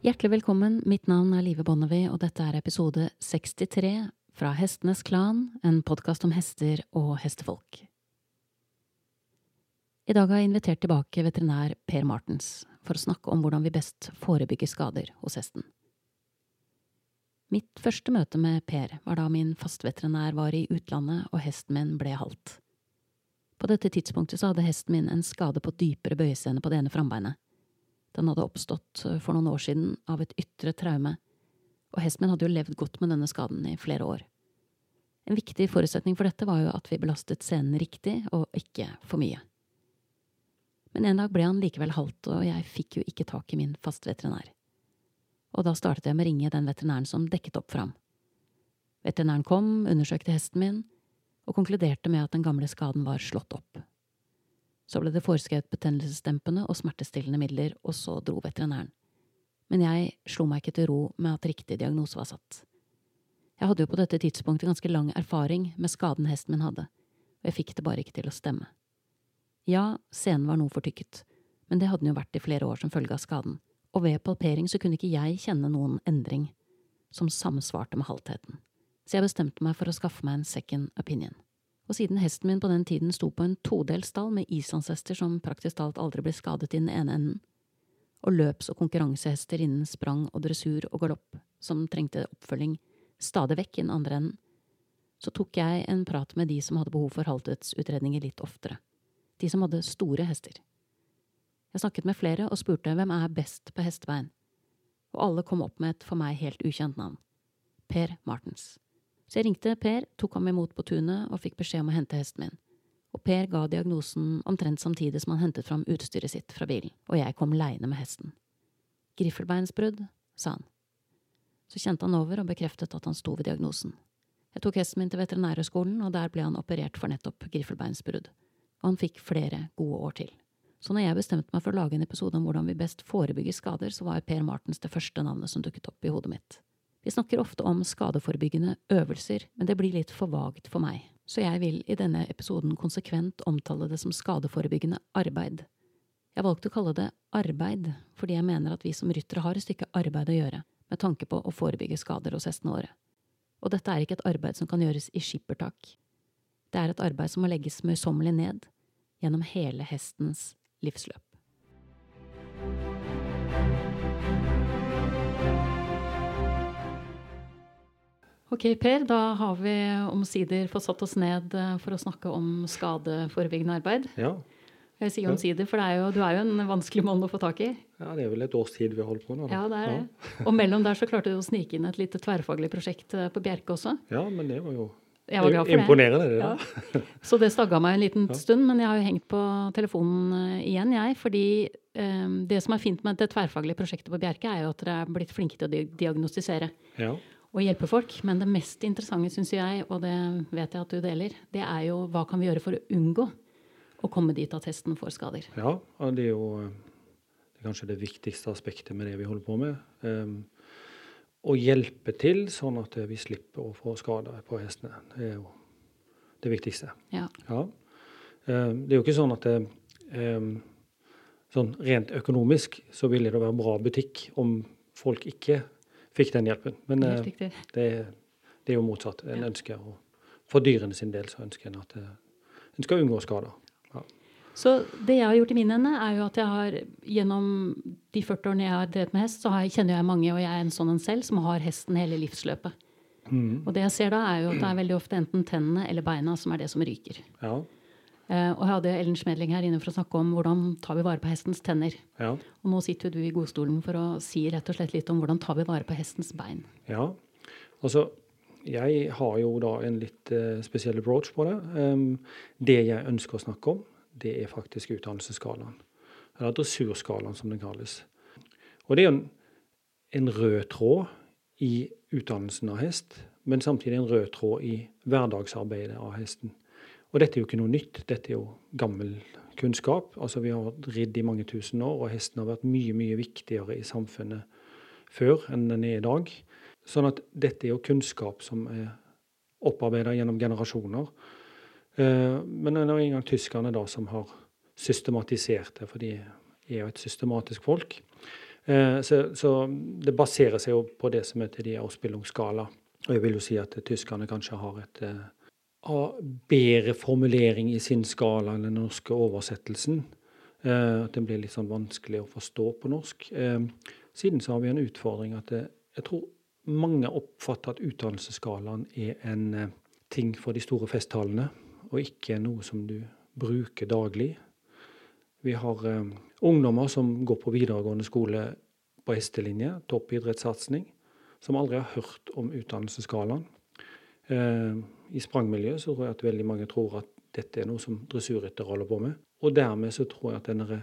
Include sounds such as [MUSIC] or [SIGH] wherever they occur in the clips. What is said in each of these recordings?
Hjertelig velkommen, mitt navn er Live Bonnevie, og dette er episode 63 fra Hestenes Klan, en podkast om hester og hestefolk. I dag har jeg invitert tilbake veterinær Per Martens for å snakke om hvordan vi best forebygger skader hos hesten. Mitt første møte med Per var da min fastveterinær var i utlandet og hesten min ble halt. På dette tidspunktet så hadde hesten min en skade på dypere bøyescene på det ene frambeinet. Den hadde oppstått eh, for noen år siden av et ytre traume, og hesten min hadde jo levd godt med denne skaden i flere år. En viktig forutsetning for dette var jo at vi belastet scenen riktig og ikke for mye. Men en dag ble han likevel halt, og jeg fikk jo ikke tak i min fastveterinær. Og da startet jeg med å ringe den veterinæren som dekket opp for ham. Veterinæren kom, undersøkte hesten min, og konkluderte med at den gamle skaden var slått opp. Så ble det foreskrevet betennelsesdempende og smertestillende midler, og så dro veterinæren. Men jeg slo meg ikke til ro med at riktig diagnose var satt. Jeg hadde jo på dette tidspunktet ganske lang erfaring med skaden hesten min hadde, og jeg fikk det bare ikke til å stemme. Ja, scenen var noe fortykket, men det hadde den jo vært i flere år som følge av skaden, og ved palpering så kunne ikke jeg kjenne noen endring som samsvarte med haltheten, så jeg bestemte meg for å skaffe meg en second opinion og siden hesten min på den tiden sto på en todelt stall med islandshester som praktisk talt aldri ble skadet i den ene enden, og løps- og konkurransehester innen sprang og dressur og galopp som trengte oppfølging stadig vekk i den andre enden, så tok jeg en prat med de som hadde behov for halvtidsutredninger litt oftere, de som hadde store hester. Jeg snakket med flere og spurte hvem er best på hestebein, og alle kom opp med et for meg helt ukjent navn, Per Martens. Så jeg ringte Per, tok ham imot på tunet og fikk beskjed om å hente hesten min. Og Per ga diagnosen omtrent samtidig som han hentet fram utstyret sitt fra bilen, og jeg kom leiende med hesten. Griffelbeinsbrudd, sa han. Så kjente han over og bekreftet at han sto ved diagnosen. Jeg tok hesten min til Veterinærhøgskolen, og der ble han operert for nettopp griffelbeinsbrudd. Og han fikk flere gode år til. Så når jeg bestemte meg for å lage en episode om hvordan vi best forebygger skader, så var Per Martens det første navnet som dukket opp i hodet mitt. Vi snakker ofte om skadeforebyggende øvelser, men det blir litt for vagt for meg, så jeg vil i denne episoden konsekvent omtale det som skadeforebyggende arbeid. Jeg valgte å kalle det arbeid fordi jeg mener at vi som ryttere har et stykke arbeid å gjøre med tanke på å forebygge skader hos hestene våre. Og dette er ikke et arbeid som kan gjøres i skippertak. Det er et arbeid som må legges møysommelig ned gjennom hele hestens livsløp. Ok, Per, da har vi omsider fått satt oss ned eh, for å snakke om skadeforebyggende arbeid. Ja. Jeg sier omsider, for er jo, du er jo en vanskelig mann å få tak i. ja, det er vel et års tid vi holder på nå. Da. Ja, det er det. Og mellom der så [LAUGHS] klarte du å snike inn et lite tverrfaglig prosjekt eh, på Bjerke også. Ja, men det var jo Jeg var glad for det. imponerende, det. Ja. da. Så det stagga meg en liten stund, men jeg har jo hengt på telefonen eh, igjen, jeg. Fordi um, det som er fint med det tverrfaglige prosjektet på Bjerke, er jo at dere er blitt flinke til å diagnostisere Ja. Og hjelpe folk. Men det mest interessante, syns jeg, og det vet jeg at du deler, det er jo hva kan vi gjøre for å unngå å komme dit at hesten får skader. ja, det er jo eh, det er kanskje det viktigste aspektet med det vi holder på med. Um, å hjelpe til sånn at vi slipper å få skader på hestene. Det er jo det viktigste. Ja. Ja. Um, det er jo ikke sånn at det, um, sånn rent økonomisk så ville det være bra butikk om folk ikke fikk den hjelpen. Men eh, det, det er jo motsatt. En Ja. ønsker å, For dyrene sin del så ønsker en at eh, en skal unngå skader. Så det jeg har gjort i min ende, er jo at jeg har gjennom de 40 årene jeg har drevet med hest, så har, jeg- kjenner jeg mange, og jeg er en sånn en selv, som har hesten hele livsløpet. Mm. Og det jeg ser da, er jo at det er veldig ofte enten tennene eller beina som er det som ryker. Ja. Eh, og jeg hadde Ellen Schmedling her inne for å snakke om hvordan tar vi vare på hestens tenner. Ja. Og nå sitter du i godstolen for å si rett og slett litt om hvordan tar vi vare på hestens bein. ja. Altså, jeg har jo da en litt eh, spesiell approach på det. Um, det jeg ønsker å snakke om, det er faktisk utdannelsesskalaen. Eller dressurskalaen, som den kalles. Og det er en, en rød tråd i utdannelsen av hest, men samtidig en rød tråd i hverdagsarbeidet av hesten. Og dette er jo ikke noe nytt, dette er jo gammel kunnskap. Altså Vi har ridd i mange tusen år, og hesten har vært mye, mye viktigere i samfunnet før enn den er i dag. Sånn at dette er jo kunnskap som er opparbeida gjennom generasjoner. Eh, Men det er engang tyskerne da som har systematisert det, for de er jo et systematisk folk. Eh, så, så, det baserer seg jo på det som heter de Ausbildungsskala. Og jeg vil jo si at tyskerne kanskje har et har bedre formulering i sin skala enn den norske oversettelsen. At det blir litt sånn vanskelig å forstå på norsk. Siden så har vi en utfordring at det, jeg tror mange oppfatter at utdannelsesskalaen er en ting for de store festtalene, og ikke noe som du bruker daglig. Vi har eh, ungdommer som går på videregående skole på hestelinje, toppidrettssatsing, som aldri har hørt om utdannelsesskalaen. Eh, I sprangmiljøet så tror jeg at veldig mange tror at dette er noe som dressurrytter holder på med. Og dermed så tror jeg at denne,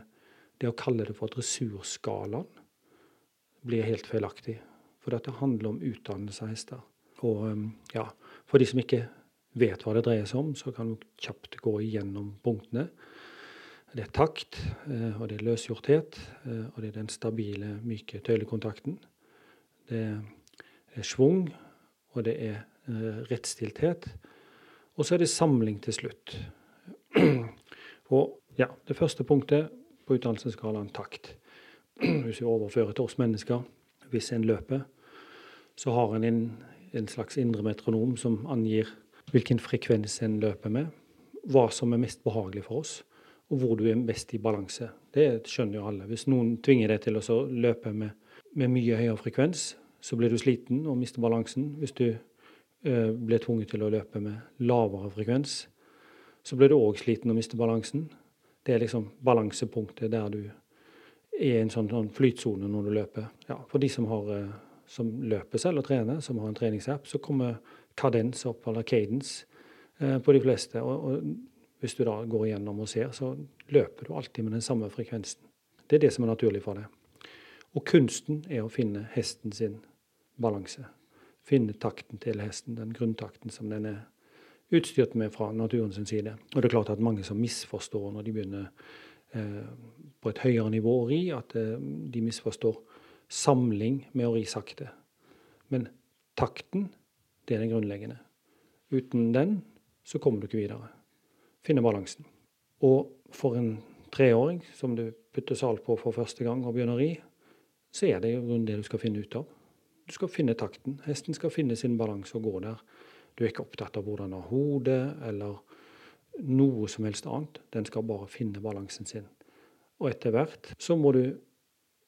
det å kalle det for dressurskalaen blir helt feilaktig. For dette handler om utdannelse av hester. Og eh, ja, for de som ikke vet hva det dreier seg om, så kan du kjapt gå igjennom punktene. Det er takt, eh, og det er løsgjorthet, og det er den stabile, myke tøylekontakten. Det er schwung, og det er rettstilthet. Og så er det samling til slutt. [CLEARS THROAT] Og ja, det første punktet på utdannelsesskalaen takt. [CLEARS THROAT] Hvis vi overfører til oss mennesker, hvis en løper, så har en en, en slags indre metronom som angir hvilken frekvens en løper med, hva som er mest behagelig for oss, og hvor du er best i balanse. Det skjønner jo alle. Hvis noen tvinger deg til å løpe med, med, mye høyere frekvens, så blir du sliten og mister balansen. Hvis du eh, blir tvunget til å løpe med lavere frekvens, så ble du òg sliten og mister balansen. Det er liksom balansepunktet der du er i en sånn, sånn flytsone når du løper. Ja, for de som, har, eh, som løper selv og trener, som har en treningsapp, så kommer kadens opp, eller cadence, eh, på de fleste. Og, og, hvis du da går igjennom og ser, så løper du alltid med den samme frekvensen. Det er det som er naturlig for deg. Og kunsten er å finne hesten sin balanse. Finne takten til hesten, den grunntakten som den er utstyrt med fra naturen sin side. Og det er klart at mange som misforstår når de begynner eh, på et høyere nivå å ri, at eh, de misforstår samling med å ri sakte. Men takten det er den grunnleggende. Uten den så kommer du ikke videre. Finne balansen. Og for en treåring som du putter salt på for første gang og begynner å ri, så er det jo det du skal finne ut av. Du skal finne takten. Hesten skal finne sin balanse og gå der. Du er ikke opptatt av hvordan den har hodet eller noe som helst annet. Den skal bare finne balansen sin. Og etter hvert så må du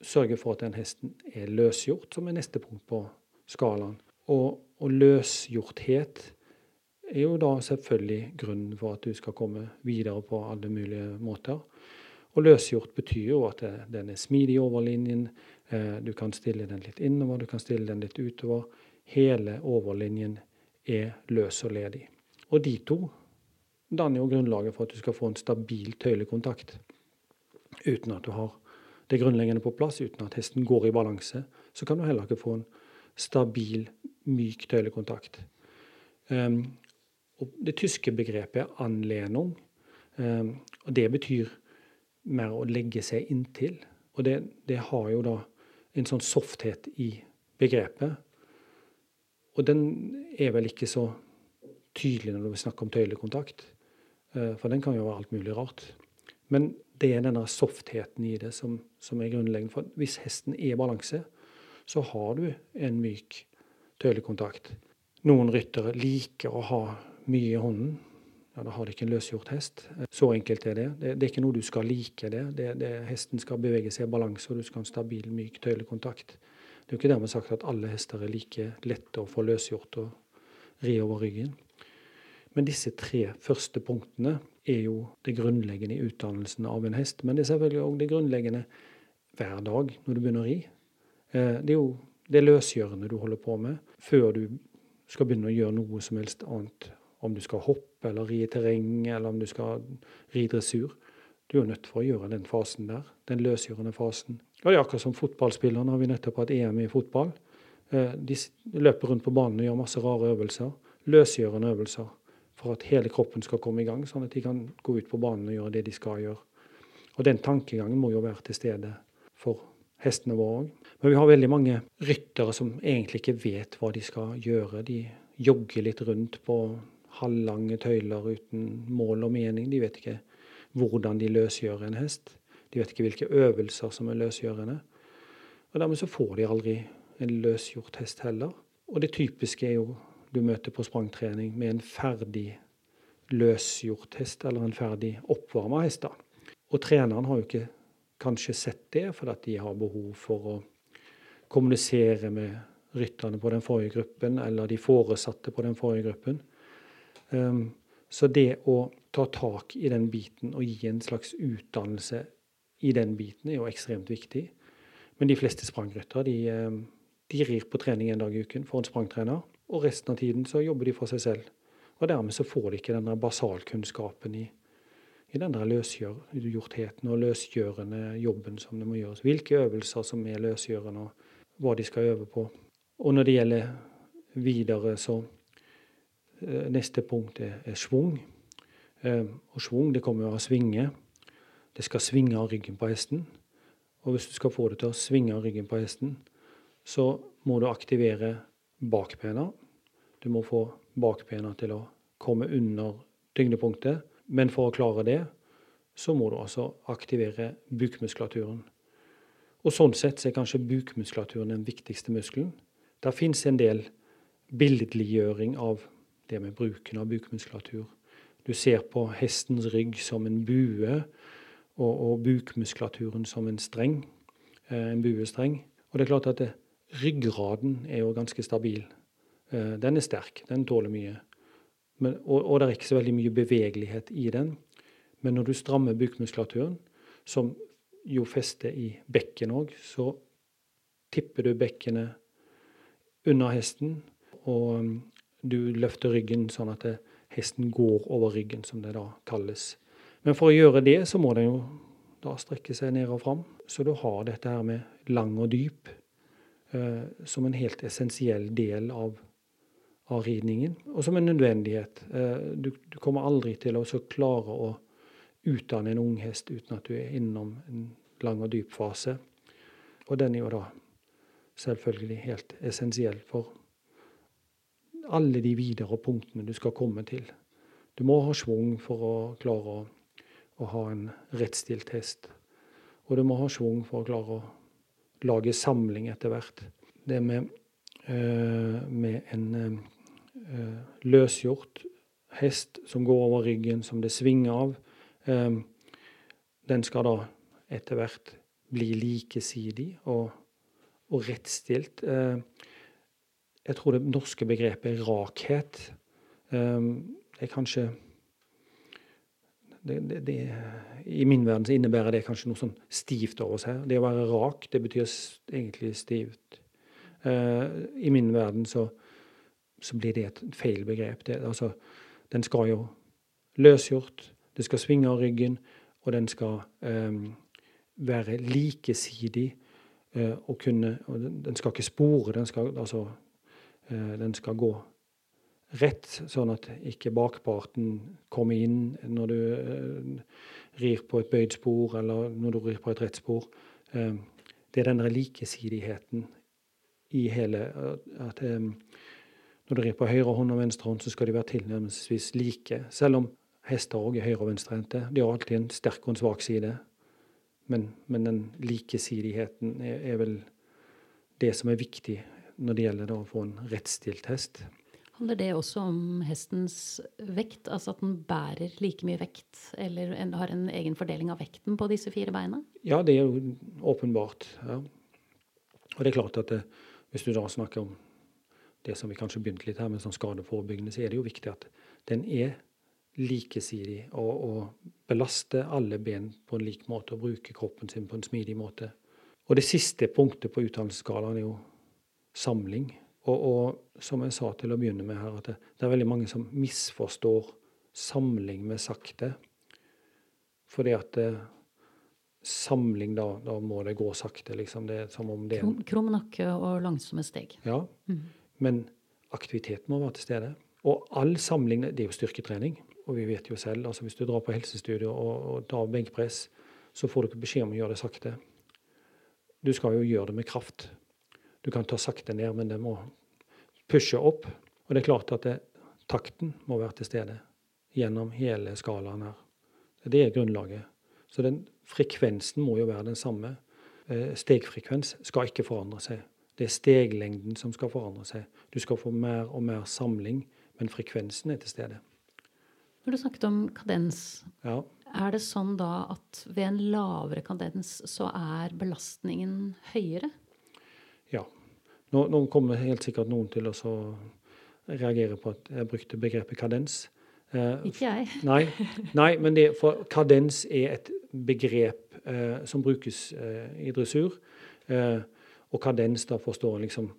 sørge for at den hesten er løsgjort, som er neste punkt på skalaen. Og, og løsgjorthet er jo da selvfølgelig grunnen for at du skal komme videre på alle mulige måter. Og løsgjort betyr jo at den er smidig over linjen. Eh, du kan stille den litt innover, du kan stille den litt utover. Hele overlinjen er løs og ledig. Og de to danner jo grunnlaget for at du skal få en stabil tøylekontakt. Uten at du har det grunnleggende på plass, uten at hesten går i balanse, så kan du heller ikke få en stabil myk tøylekontakt. Um, det tyske begrepet er 'anlenung'. Um, og det betyr mer å legge seg inntil. Og det, det, har jo da en sånn softhet i begrepet. Og den er vel ikke så tydelig når du snakker om tøyelig kontakt. for den kan jo være alt mulig rart. Men det er denne softheten i det som, som er grunnleggende. For hvis hesten er balanse, så har du en myk tøylekontakt. Noen ryttere liker å ha mye i hånden. Da har du ikke en løsgjort hest. Så enkelt er det. Det, det er ikke noe du skal like. det. det, det hesten skal bevege seg i balanse, og du skal ha en stabil, myk tøylekontakt. Det er jo ikke dermed sagt at alle hester er like lette å få løsgjort og ri over ryggen. Men disse tre første punktene er jo det grunnleggende i utdannelsen av en hest. Men det er selvfølgelig òg det grunnleggende hver dag når du begynner å ri. Eh, det er jo det løsgjørende du holder på med, før du skal begynne å gjøre noe som helst annet. Om du skal hoppe eller ri i terreng, eller om du skal ri dressur. Du er nødt for å gjøre den fasen der, den løsgjørende fasen. Og det er akkurat som fotballspillerne har vi nettopp hatt EM i fotball. Eh, de løper rundt på banen og gjør masse rare øvelser. Løsgjørende øvelser. For at hele kroppen skal komme i gang, sånn at de kan gå ut på banen og gjøre det de skal gjøre. Og den tankegangen må jo være til stede for hestene våre òg. Men vi har veldig mange ryttere som egentlig ikke vet hva de skal gjøre. De jogger litt rundt på halvlange tøyler uten mål og mening. De vet ikke hvordan de løsgjør en hest. De vet ikke hvilke øvelser som er løsgjørende. Og dermed så får de aldri en løsgjort hest heller. Og det typiske er jo du møter på sprangtrening med en ferdig løsgjort hest, eller en ferdig oppvarma hest. da. Og treneren har jo ikke kanskje sett det, fordi de har behov for å kommunisere med rytterne på den forrige gruppen, eller de foresatte på den forrige gruppen. Um, så det å ta tak i den biten og gi en slags utdannelse i den biten, er jo ekstremt viktig. Men de fleste sprangryttere de, um, de rir på trening en dag i uken for en sprangtrener, og resten av tiden så jobber de for seg selv. Og dermed så får de ikke den basalkunnskapen i, i den der løsgjortheten og løsgjørende jobben som det må gjøres. Hvilke øvelser som er løsgjørende, og hva de skal øve på. Og når det gjelder videre, så Neste punkt er, er svung. Eh, og svung det kommer av å svinge. Det skal svinge av ryggen på hesten. Og hvis du skal få det til å svinge av ryggen på hesten, så må du aktivere bakbena. Du må få bakbena til å komme under tyngdepunktet. Men for å klare det, så må du altså aktivere bukmuskulaturen. Og sånn sett så er kanskje bukmuskulaturen den viktigste muskelen. Det fins en del billedliggjøring av det med bruken av bukmuskulatur. Du ser på hestens rygg som en bue, og, og bukmuskulaturen som en streng, eh, en buestreng. Og det er klart at det, ryggraden er jo ganske stabil. Eh, den er sterk, den tåler mye. Men, og, og, det er ikke så veldig mye bevegelighet i den. Men når du strammer bukmuskulaturen, som jo fester i bekken òg, så tipper du bekkenet under hesten, og du løfter ryggen sånn at hesten går over ryggen, som det da kalles. Men for å gjøre det, så må den jo da strekke seg ned og fram. Så du har dette her med lang og dyp eh, som en helt essensiell del av, av, ridningen, og som en nødvendighet. Eh, du, du, kommer aldri til å klare å utdanne en ung hest uten at du er innom en lang og dyp fase. Og den er jo da selvfølgelig helt essensiell for alle de videre punktene du skal komme til. Du må ha schwung for å klare å, å ha en rettstilt hest. Og du må ha schwung for å klare å lage samling etter hvert. Det med, øh, med en øh, løsgjort hest som går over ryggen, som det svinger av, øh, den skal da etter hvert bli likesidig og og rettstilt. Eh, jeg tror det norske begrepet rakhet eh, er kanskje det, det, det, I min verden så innebærer det kanskje noe sånn stivt over seg. Det å være rak, det betyr egentlig stivt. Uh, I min verden så, så, blir det et feil begrep. Altså, den skal jo løsgjort, det skal svinge av ryggen, og den skal um, være likesidig Uh, og kunne og Den skal ikke spore, den skal, altså, eh, den skal gå rett, sånn at ikke bakparten kommer inn når du eh, rir på et bøyd spor, eller når du rir på et rett spor. Det er den likesidigheten i hele at Når du rir på høyre hånd og venstre hånd, så skal de være tilnærmelsesvis like. Selv om hester òg er høyre- og venstrehendte. De har alltid en sterk og en svak side. Men, men den likesidigheten er, er, vel det som er viktig når det gjelder å få en rettstilt hest. Handler det også om hestens vekt, altså at den bærer like mye vekt, eller har en egen fordeling av vekten på disse fire beina? Ja, det er jo åpenbart. Ja. Og det er klart at det, hvis du da snakker om det som vi kanskje begynte litt her med sånn skadeforebyggende, så er det jo viktig at den er likesidig og, og belaster alle ben på en lik måte og bruker kroppen sin på en smidig måte. Og det siste punktet på utdannelsesskalaen er jo samling. Og, og, som jeg sa til å begynne med her, at det, det, er veldig mange som misforstår samling med sakte. Fordi at det, eh, samling, da, da, må det gå sakte. liksom. Det er som om det Krum, krum nakke og langsomme steg. Ja, mm. men aktivitet må være til stede. Og all samling, det er jo styrketrening. Og vi vet jo selv, altså hvis du drar på helsestudio og, og tar benkpress, så får du ikke beskjed om å gjøre det sakte. Du skal jo gjøre det med kraft. Du kan ta sakte ned, men det må pushe opp. Og det er klart at det, takten må være til stede gjennom hele skalaen her. Det er grunnlaget. Så den frekvensen må jo være den samme. eh, stegfrekvens skal ikke forandre seg. Det er steglengden som skal forandre seg. Du skal få mer og mer samling, men frekvensen er til stede. Når du snakket om kadens, Ja. er det sånn da at ved en lavere kadens så er belastningen høyere? Nå, nå kommer helt sikkert noen til å reagere på at jeg brukte begrepet kadens. Eh, Ikke jeg. [LAUGHS] Nei, nei men det, for kadens er et begrep eh, som brukes eh, i dressur. Eh, og kadens da forstår en liksom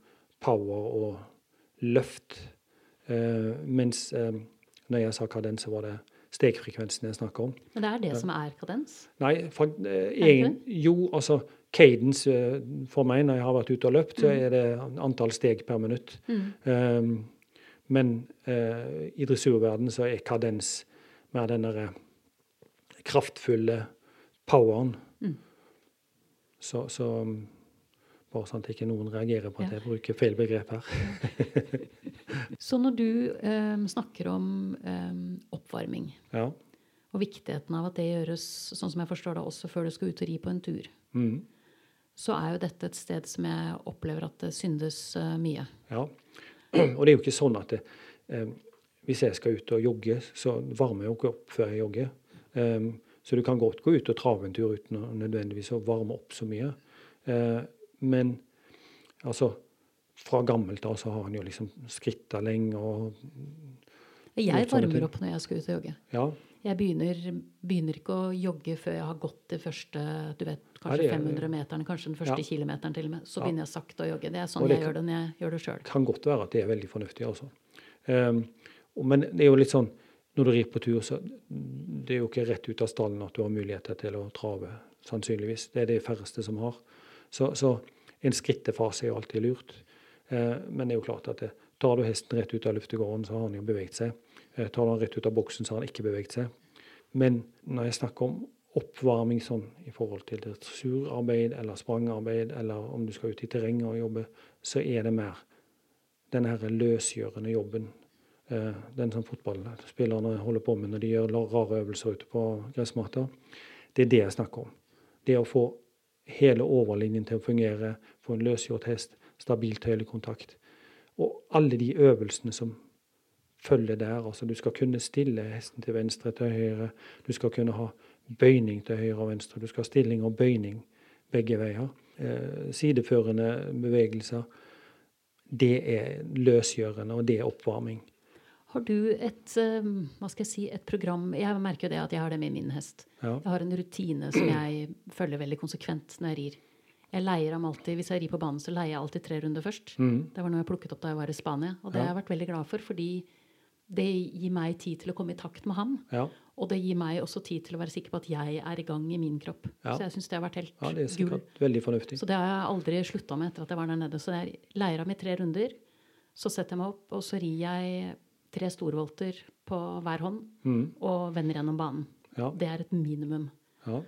power og løft. Eh, mens eh, når jeg sa kadens, så var det stegfrekvensen jeg snakker om. Men det er det som er kadens? Nei, for, eh, egen, jo, altså cadence eh, for meg når jeg har vært ute og løpt, så Mm. er det antall steg per minutt. Um, men uh, i dressurverden så er kadens mer den derre kraftfulle poweren. Mm. Så, så um, bare sånn at ikke noen reagerer på at Ja. jeg bruker feil begrep her. [LAUGHS] Så når du um, snakker om um, oppvarming, Ja. og viktigheten av at det gjøres sånn som jeg forstår det, også før du skal ut og ri på en tur, Mm. Så er jo dette et sted som jeg opplever at det syndes eh, mye. Ja. [CLEARS THROAT] Og det er jo ikke sånn at det, eh, hvis jeg skal ut og jogge, så varmer jeg jo ikke opp før jeg jogger. Um, så du kan godt gå ut og trave en tur uten å nødvendigvis å varme opp så mye. Eh, men altså Fra gammelt av så har han jo liksom skritta lenge og Jeg varmer opp når jeg skal ut og jogge. Ja. Jeg begynner, begynner ikke å jogge før jeg har gått de første du vet, kanskje det er- 500 meterne, kanskje den første Ja. kilometeren til og med. Så Ja. begynner jeg sakte å jogge. Det er sånn det jeg kan- gjør det når jeg gjør det sjøl. kan godt være at det er veldig fornuftig også. Um, men det er jo litt sånn når du rir på tur, så det er jo ikke rett ut av stallen at du har muligheter til å trave, sannsynligvis. Det er det færreste som har. Så, så en skrittefase er jo alltid lurt. Eh, men det er jo klart at det, tar du hesten rett ut av luftegården, så har han jo beveget seg. Eh, tar du han rett ut av boksen, så har han ikke beveget seg. Men når jeg snakker om oppvarming sånn i forhold til dressurarbeid eller sprangarbeid, eller om du skal ut i terrenget og jobbe, så er det mer den her løsgjørende jobben. Eh, den som fotballspillerne holder på med når de gjør rare øvelser ute på gressmatta. Det er det jeg snakker om. Det å få hele overlinjen til å fungere, få en løsgjort hest, stabil tøylekontakt. Og alle de øvelsene som følger der. Altså du skal kunne stille hesten til venstre, til høyre. Du skal kunne ha bøyning til høyre og venstre. Du skal ha stilling og bøyning begge veier. Eh, sideførende bevegelser. Det er løsgjørende, og det er oppvarming. Har du et, eh, hva skal jeg si, et program Jeg merker jo det at jeg har det med min hest. Ja. Jeg har en rutine som jeg følger veldig konsekvent når jeg rir. Jeg leier ham alltid, Hvis jeg rir på banen, så leier jeg alltid tre runder først. Mm. Det var noe jeg plukket opp da jeg var i Spania. Og det Ja. har jeg vært veldig glad for, fordi det gir meg tid til å komme i takt med ham. Ja, Og det gir meg også tid til å være sikker på at jeg er i gang i min kropp. Ja. Så jeg syns det har vært helt ja det er gull. sikkert veldig fornuftig. Så det har jeg aldri slutta med etter at jeg var der nede. Så jeg leier meg i tre runder. Så setter jeg meg opp, og så rir jeg tre storvolter på hver hånd Mm. og vender gjennom banen. Ja, Det er et minimum. ja.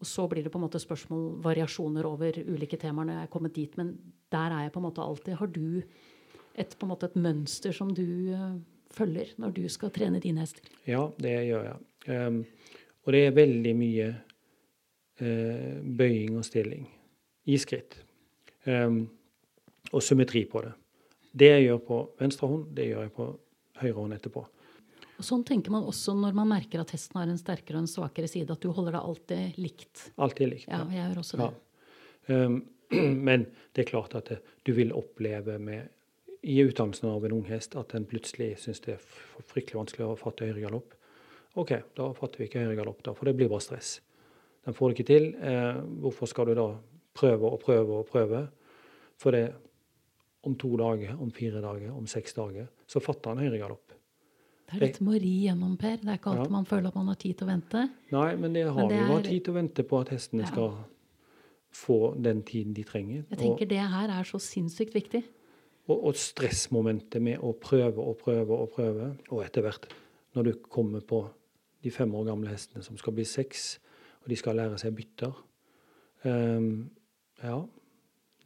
Og så blir det på en måte spørsmål, variasjoner over ulike temaer når jeg er kommet dit. Men der er jeg på en måte alltid. Har du et, på en måte et mønster som du eh, følger når du skal trene dine hester? ja det gjør jeg. Um, og det er veldig mye uh, bøying og stilling i skritt. Um, og symmetri på det. Det jeg gjør på venstre hånd, det gjør jeg på høyre hånd etterpå. Og sånn tenker man også når man merker at hesten har en sterkere og en svakere side. At du holder deg alltid likt. Alltid likt. Ja, jeg gjør også det. Ja. Um, [CLEARS THROAT] men det er klart at det, du vil oppleve med, i utdannelsen av en ung hest at en plutselig syns det er fryktelig vanskelig å fatte høyregalopp. OK, da fatter vi ikke høyregalopp, da, for det blir bare stress. Den får det ikke til. Eh, hvorfor skal du da prøve og prøve og prøve? For det om to dager, om fire dager, om seks dager, så fatter han høyregalopp. Det er litt som å ri gjennom, Per. Det er ikke alltid Ja. man føler at man har tid til å vente. Nei, men det har Men det vi jo er- tid til å vente på at hestene Ja. skal få den tiden de trenger. Jeg Og- tenker det her er så sinnssykt viktig. Og, stressmomentet med å prøve og prøve og prøve. Og etter hvert, når du kommer på de fem år gamle hestene som skal bli seks, og de skal lære seg bytter um, Ja,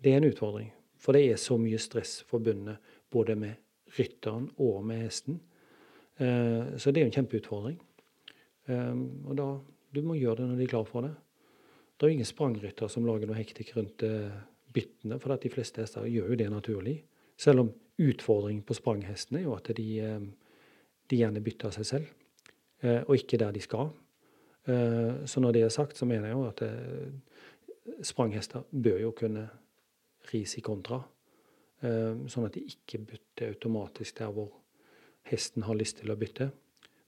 det er en utfordring. For det er så mye stress forbundet både med rytteren og med hesten. Uh, så det er en kjempeutfordring. Um, og da Du må gjøre det når de er klar for det. Det er jo ingen sprangrytter som lager noe hektikk rundt eh, byttene, for de fleste hester gjør jo det naturlig. Selv om utfordringen på spranghestene er jo at de, eh, de gjerne bytter seg selv, eh, og ikke der de skal. Så når det er sagt, så mener jeg jo at spranghester bør jo kunne ris i kontra, sånn at de ikke bytter automatisk der hvor hesten har lyst til å bytte.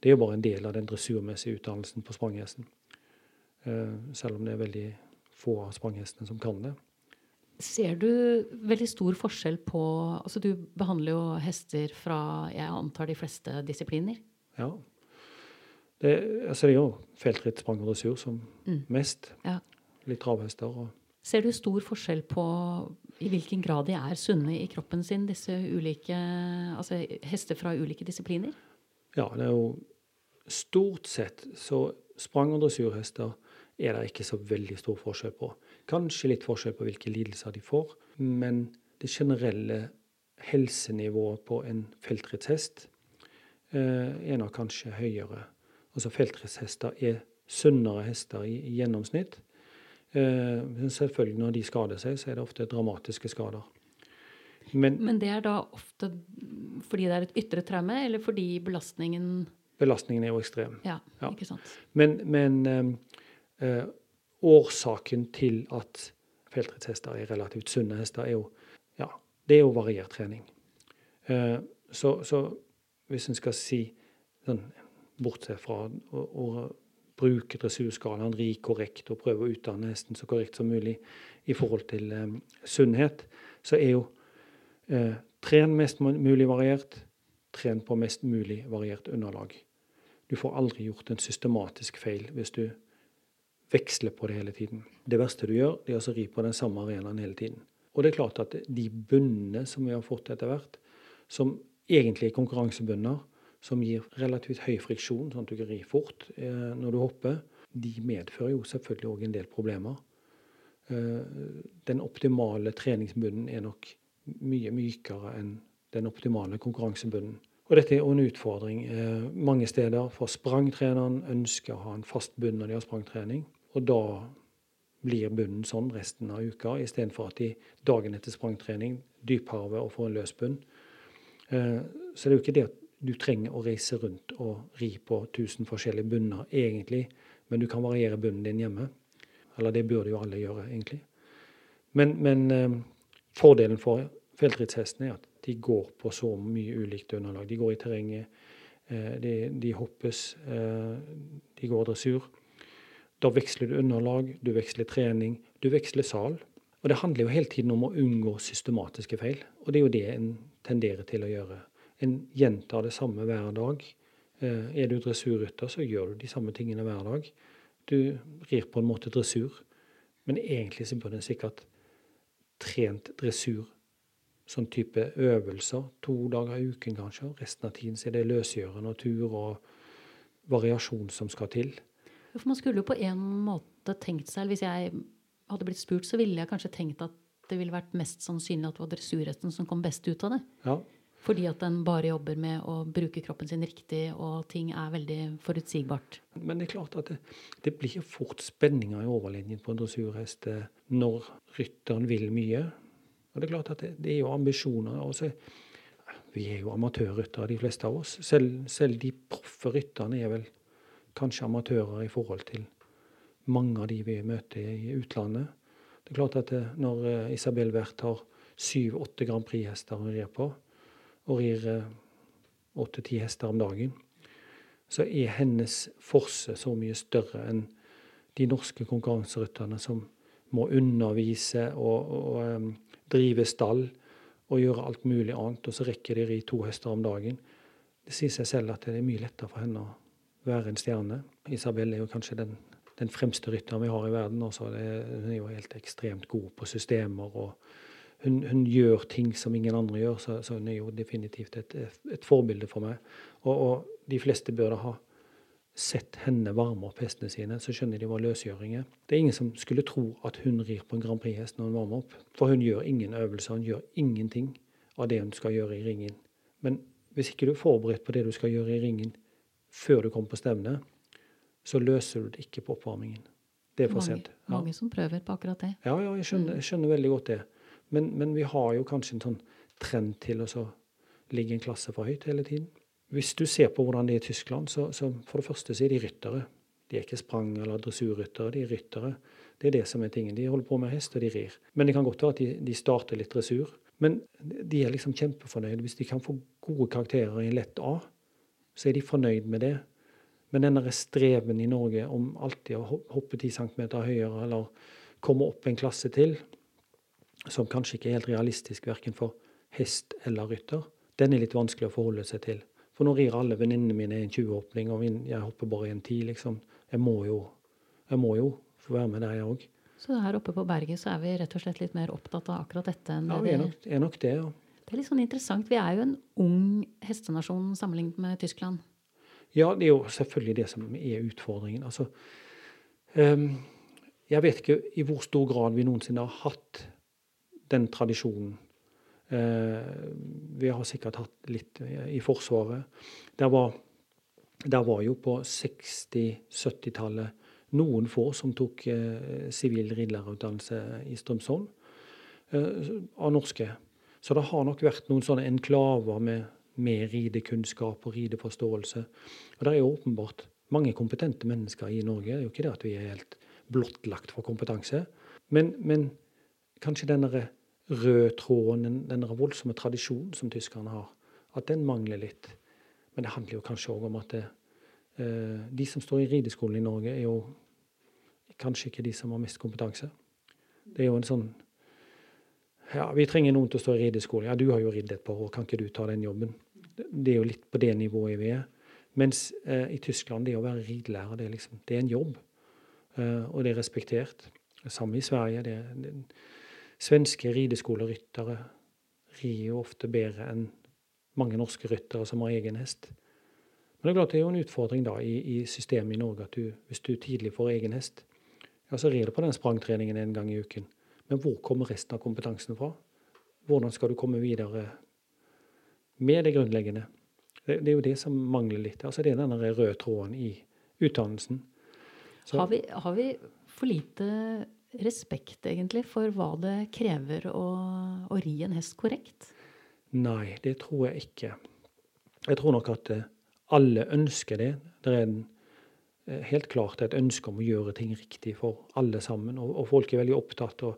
Det er jo bare en del av den dressurmessige utdannelsen på spranghesten. Selv om det er veldig få av spranghestene som kan det. Ser du veldig stor forskjell på altså Du behandler jo hester fra jeg antar de fleste disipliner? Ja. Det, altså det er jo feltritt, sprang og dressur som mm. mest. Ja. Litt travhester. Og... Ser du stor forskjell på i hvilken grad de er sunne i kroppen sin, disse ulike altså hester fra ulike disipliner? Ja, det er jo stort sett så sprang- og dressurhester er det ikke så veldig stor forskjell på. Kanskje litt forskjell på hvilke lidelser de får, men det generelle helsenivået på en feltrettshest eh, er nok kanskje høyere. Altså feltrettshester er sunnere hester i, i gjennomsnitt. Eh, men selvfølgelig når de skader seg, så er det ofte dramatiske skader. Men, men, det er da ofte fordi det er et ytre traume, eller fordi belastningen Belastningen er jo ekstrem. Ja, ja. ikke sant. Men, men eh årsaken til at feltrittshester er relativt sunne hester, er jo, ja, det er jo variert trening. Eh, så, så, hvis en skal si sånn, Bortsett fra å, å bruke dressurskalaen rik korrekt og prøve å utdanne hesten så korrekt som mulig i forhold til um, sunnhet, så er jo uh, tren mest mulig variert, tren på mest mulig variert underlag. Du får aldri gjort en systematisk feil hvis du veksle på det hele tiden. Det verste du gjør, det er å ri på den samme arenaen hele tiden. Og det er klart at de bunnene som vi har fått etter hvert, som egentlig er konkurransebunner, som gir relativt høy friksjon, sånn at du kan ri fort eh, når du hopper, de medfører jo selvfølgelig òg en del problemer. Eh, den optimale treningsbunnen er nok mye mykere enn den optimale konkurransebunnen. Og dette er en utfordring eh, mange steder, for sprangtreneren ønsker å ha en fast bunn når de har sprangtrening. Og da blir bunnen sånn resten av uka, istedenfor at de dagen etter sprangtrening dypharver og får en løs bunn. Eh, så det er jo ikke det at du trenger å reise rundt og ri på 1000 forskjellige bunner, egentlig, men du kan variere bunnen din hjemme. Eller det burde jo alle gjøre, egentlig. Men, men eh, fordelen for feltrittshestene er at de går på så mye ulikt underlag. De går i terrenget, eh, de, de hoppes, de går dressur. Da veksler du underlag, du veksler trening, du veksler sal. Og det handler jo hele tiden om å unngå systematiske feil. Og det er jo det en tenderer til å gjøre. En gjentar det samme hver dag. Eh, er du dressurrytter, så gjør du de samme tingene hver dag. Du rir på en måte dressur. Men egentlig så burde en sikkert trent dressur, sånn type øvelser, to dager i uken kanskje. Resten av tiden så er det løsgjørende og tur og variasjon som skal til. For man skulle jo på en måte tenkt seg Hvis jeg hadde blitt spurt, så ville jeg kanskje tenkt at det ville vært mest sannsynlig at det var dressurhesten som kom best ut av det. Ja. Fordi at den bare jobber med å bruke kroppen sin riktig, og ting er veldig forutsigbart. Men det er klart at det, det blir fort spenninger i overlinjen på en dressurhest eh, når rytteren vil mye. Og det er klart at det, det er jo ambisjoner. Også, vi er jo amatørryttere, de fleste av oss. Selv, selv de proffe rytterne er vel kanskje amatører i forhold til mange av de vi møter i utlandet. Det er klart at eh, når eh, Isabel Werth har syv-åtte Grand Prix-hester hun rir på, og rir eh, åtte-ti hester om dagen, så er hennes forse så mye større enn de norske konkurranserytterne som må undervise og, og um, drive stall og gjøre alt mulig annet, og så rekker de ri to hester om dagen. Det sier seg selv at det er mye lettere for henne å være en stjerne. Isabel er jo kanskje den, den fremste rytteren vi har i verden. Også. hun er jo helt ekstremt god på systemer. og hun, hun gjør ting som ingen andre gjør, så, så hun er jo definitivt et, et forbilde for meg. Og, og, de fleste bør da ha sett henne varme opp hestene sine, så skjønner de var løsgjøringer. Det er ingen som skulle tro at hun rir på en Grand Prix-hest når hun varmer opp. For hun gjør ingen øvelser, hun gjør ingenting av det hun skal gjøre i ringen. Men hvis ikke du er forberedt på det du skal gjøre i ringen, før du kommer på stevne, så løser du det ikke på oppvarmingen. Det er for sent. Ja. mange som prøver på akkurat det. Ja, ja, jeg skjønner, jeg skjønner veldig godt det. Men, men vi har jo kanskje en sånn trend til å så ligge en klasse for høyt hele tiden. Hvis du ser på hvordan det er i Tyskland, så, så for det første så er de ryttere. De er ikke sprang- eller dressurryttere, de er ryttere. Det er det som er tingen. De holder på med hest, og de rir. Men det kan godt være at de, de starter litt dressur. Men de er liksom kjempefornøyde Hvis de kan få gode karakterer i en lett A, så er de fornøyd med det. Men denne streven i Norge om alltid å hoppe 10 cm høyere eller komme opp en klasse til, som kanskje ikke er helt realistisk verken for hest eller rytter, den er litt vanskelig å forholde seg til. For nå rir alle venninnene mine i en 20-åpning, og jeg hopper bare en 10, liksom. Jeg må jo, jeg må jo få være med der, jeg òg. Så her oppe på berget så er vi rett og slett litt mer opptatt av akkurat dette enn Ja, vi er nok, er nok det, ja. Det er litt sånn interessant. Vi er jo en ung hestenasjon sammenlignet med Tyskland. Ja, det er jo selvfølgelig det som er utfordringen. Altså, um, jeg vet ikke i hvor stor grad vi noensinne har hatt den tradisjonen. Uh, vi har sikkert hatt litt i Forsvaret. Der var, der var jo på 60-70-tallet noen få som tok eh, sivil ridlærerutdannelse i Strømsholm, eh, av norske. Så det har nok vært noen sånne enklaver med, med ridekunnskap og rideforståelse. Og det er jo åpenbart mange kompetente mennesker i Norge. Det er jo ikke det at vi er helt blottlagt for kompetanse. Men, men kanskje denne røde tråden, den, denne voldsomme tradisjonen som tyskerne har, at den mangler litt. Men det handler jo kanskje òg om at det, eh, de som står i rideskolen i Norge, er jo kanskje ikke de som har mest kompetanse. Det er jo en sånn Ja, vi trenger noen til å stå i rideskole. Ja, du har jo ridd et par år, kan ikke du ta den jobben? Det, er jo litt på det nivået vi er. Mens eh, i Tyskland, det å være ridelærer, det er liksom, det er en jobb. Eh, og det er respektert. Samme i Sverige. Det, det, svenske rideskoleryttere rir jo ofte bedre enn mange norske ryttere som har egen hest. Men det er klart det er jo en utfordring da i, i systemet i Norge at du, hvis du tidlig får egen hest, ja, så rir du på den sprangtreningen en gang i uken. Men hvor kommer resten av kompetansen fra? Hvordan skal du komme videre med det grunnleggende? Det, det er jo det som mangler litt. Altså Det er den røde tråden i utdannelsen. Så- Har vi, har vi for lite respekt, egentlig, for hva det krever å, å ri en hest korrekt? Nei, det tror jeg ikke. Jeg tror nok at eh, alle ønsker det. Det er en, helt klart et ønske om å gjøre ting riktig for alle sammen. Og, og folk er veldig opptatt av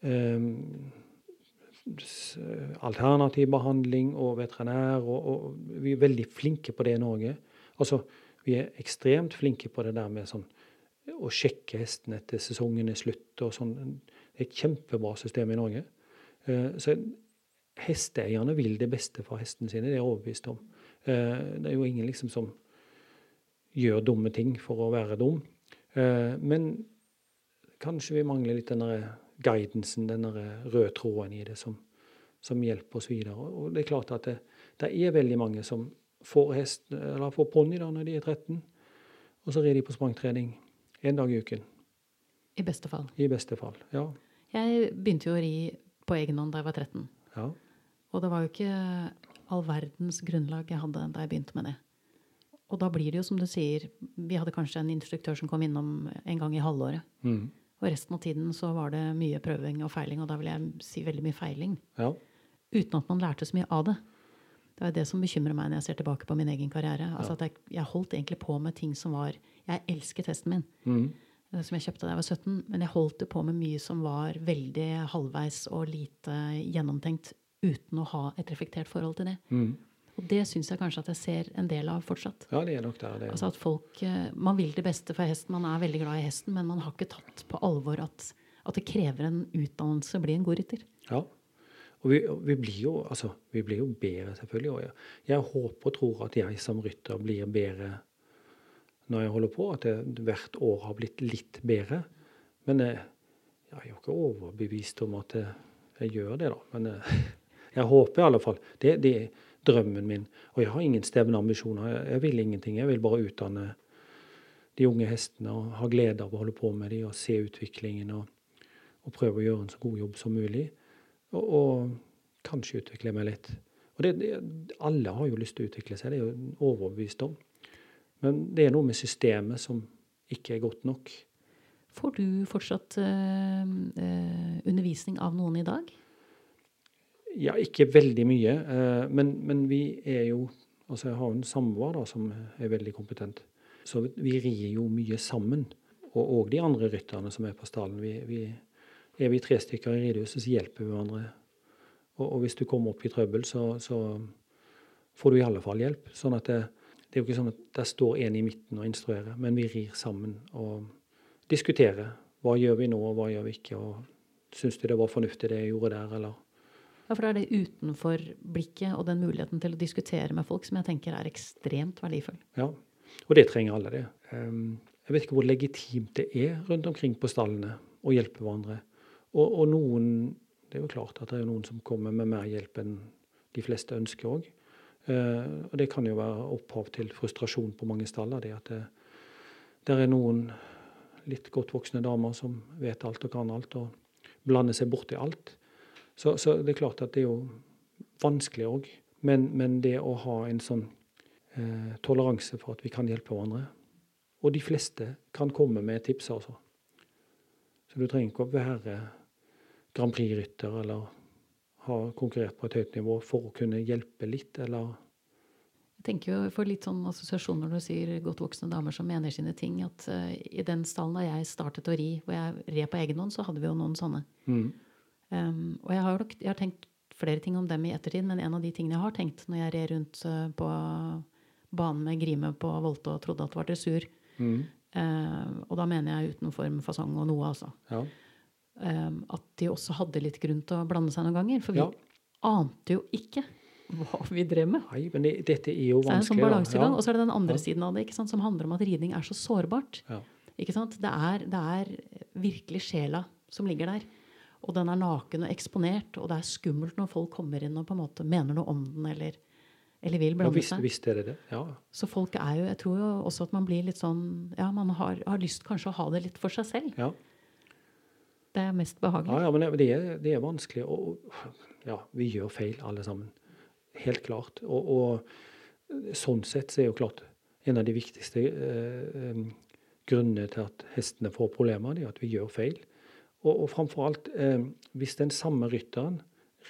um, alternativ behandling og veterinær. Og, og vi er veldig flinke på det i Norge. Altså, vi er ekstremt flinke på det der med sånn å sjekke hesten etter sesongen er slutt og sånn. Det er et kjempebra system i Norge. Uh, så hesteeierne vil det beste for hestene sine, det er jeg overbevist om. Uh, Det er jo ingen liksom som gjør dumme ting for å være dum. Eh, Men kanskje vi mangler litt den guidansen, den røde tråden i det, som, som hjelper oss videre. Og det er klart at det, det er veldig mange som får hest, eller får ponni når de er 13, og så rir de på sprangtrening en dag i uken. I beste fall. I beste fall. Ja. Jeg begynte jo å ri på egen hånd da jeg var 13. ja. Og det var jo ikke all verdens grunnlag jeg hadde da jeg begynte med det. Og da blir det jo som du sier, vi hadde kanskje en instruktør som kom innom en gang i halvåret. Mm. Og resten av tiden så var det mye prøving og feiling, og da vil jeg si veldig mye feiling. ja. Uten at man lærte så mye av det. Det er det som bekymrer meg når jeg ser tilbake på min egen karriere. Altså at jeg, jeg holdt egentlig på med ting som var Jeg elsket hesten min, Mm. eh, som jeg kjøpte da jeg var 17, men jeg holdt det på med mye som var veldig halvveis og lite gjennomtenkt uten å ha et reflektert forhold til det. Mm. Og det syns jeg kanskje at jeg ser en del av fortsatt. ja, det er nok der. Det. Altså at folk, eh, Man vil det beste for hesten, man er veldig glad i hesten, men man har ikke tatt på alvor at, at det krever en utdannelse å bli en god rytter. Ja. Og vi, vi, blir jo, altså, vi blir jo bedre, selvfølgelig. Og jeg, jeg håper og tror at jeg som rytter blir bedre når jeg holder på. At jeg hvert år har blitt litt bedre. Men eh, jeg er jo ikke overbevist om at eh, jeg gjør det, da. Men [LAUGHS] jeg håper i alle fall. Det, det drømmen min. Og jeg har ingen stevne ambisjoner. jeg vil ingenting. Jeg vil bare utdanne de unge hestene og ha glede av å holde på med dem og se utviklingen og, og prøve å gjøre en så god jobb som mulig. Og, og kanskje utvikle meg litt. Og det, det, alle har jo lyst til å utvikle seg, det er jo overbevist om. Men det er noe med systemet som ikke er godt nok. Får du fortsatt øh, øh, undervisning av noen i dag? Ja, ikke veldig mye. eh, men, men vi er jo Altså, jeg har en samboer som er veldig kompetent. Så vi rir jo mye sammen. Og òg de andre rytterne som er på stallen. Vi, vi, er vi tre stykker i ridehuset, så hjelper vi hverandre. Og, og hvis du kommer opp i trøbbel, så, så får du i alle fall hjelp. Sånn at det, det er jo ikke sånn at der står en i midten og instruerer, men vi rir sammen og diskuterer. Hva gjør vi nå, og hva gjør vi ikke? og Syns du det var fornuftig det jeg gjorde der, eller for det er det utenfor blikket og den muligheten til å diskutere med folk som jeg tenker er ekstremt verdifull. Ja. Og det trenger alle, det. Um, jeg vet ikke hvor legitimt det er rundt omkring på stallene å hjelpe hverandre. Og, og noen Det er jo klart at det er noen som kommer med mer hjelp enn de fleste ønsker òg. Uh, og det kan jo være opphav til frustrasjon på mange staller. Det at det, der er noen litt godt voksne damer som vet alt og kan alt, og blander seg borti alt. Så, så, det er klart at det er jo vanskelig òg. Men, men, det å ha en sånn eh, toleranse for at vi kan hjelpe hverandre Og de fleste kan komme med tips, altså. Så du trenger ikke å være Grand Prix-rytter eller ha konkurrert på et høyt nivå for å kunne hjelpe litt, eller Jeg tenker jo for litt sånn assosiasjon når du sier godt voksne damer som mener sine ting, at uh, i den stallen da jeg startet å ri, hvor jeg red på egen hånd, så hadde vi jo noen sånne. mm. Um, og jeg har, jeg har tenkt flere ting om dem i ettertid, men en av de tingene jeg har tenkt når jeg red rundt uh, på banen med Grime på Volte og trodde at det var dressur, Mm. um, og da mener jeg uten form, fasong og noe, altså, Ja. um, at de også hadde litt grunn til å blande seg noen ganger. For vi Ja. ante jo ikke hva vi drev med. Nei, men det, dette er jo Så det er en sånn vanskelig. Ja. Og så er det den andre Ja. siden av det, ikke sant, som handler om at ridning er så sårbart. Ja. Ikke sant? Det, er, det er virkelig sjela som ligger der. Og den er naken og eksponert, og det er skummelt når folk kommer inn og på en måte mener noe om den eller, eller vil blande seg. visst er det det. Ja. Så folk er jo Jeg tror jo også at man blir litt sånn Ja, man har, har lyst kanskje å ha det litt for seg selv. Ja. Det er mest behagelig. Ja, ja, men det, er, det er vanskelig. Og og, ja, vi gjør feil, alle sammen. Helt klart. Og, og sånn sett så er jo klart en av de viktigste eh, grunnene til at hestene får problemer, det er at vi gjør feil. Og, og framfor alt, eh, hvis den samme rytteren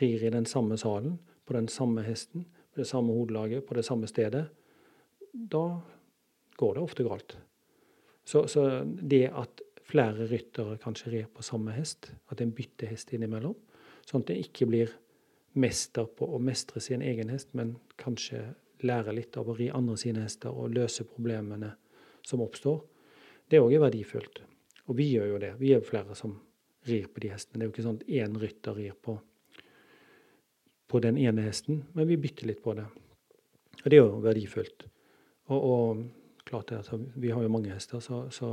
rir i den samme salen, på den samme hesten, på det samme hodelaget, på det samme stedet, da går det ofte galt. Så, så det at flere ryttere kanskje rir på samme hest, at en bytter hest innimellom, sånn at en ikke blir mester på å mestre sin egen hest, men kanskje lære litt av å ri andre sine hester og løse problemene som oppstår, det òg er verdifullt. Og vi gjør jo det. Vi er flere som rir på de hestene. Det er jo ikke sånn at én rytter rir på, på den ene hesten, men vi bytter litt på det. Og det er jo verdifullt. Og, og klart det, altså, vi har jo mange hester, så, så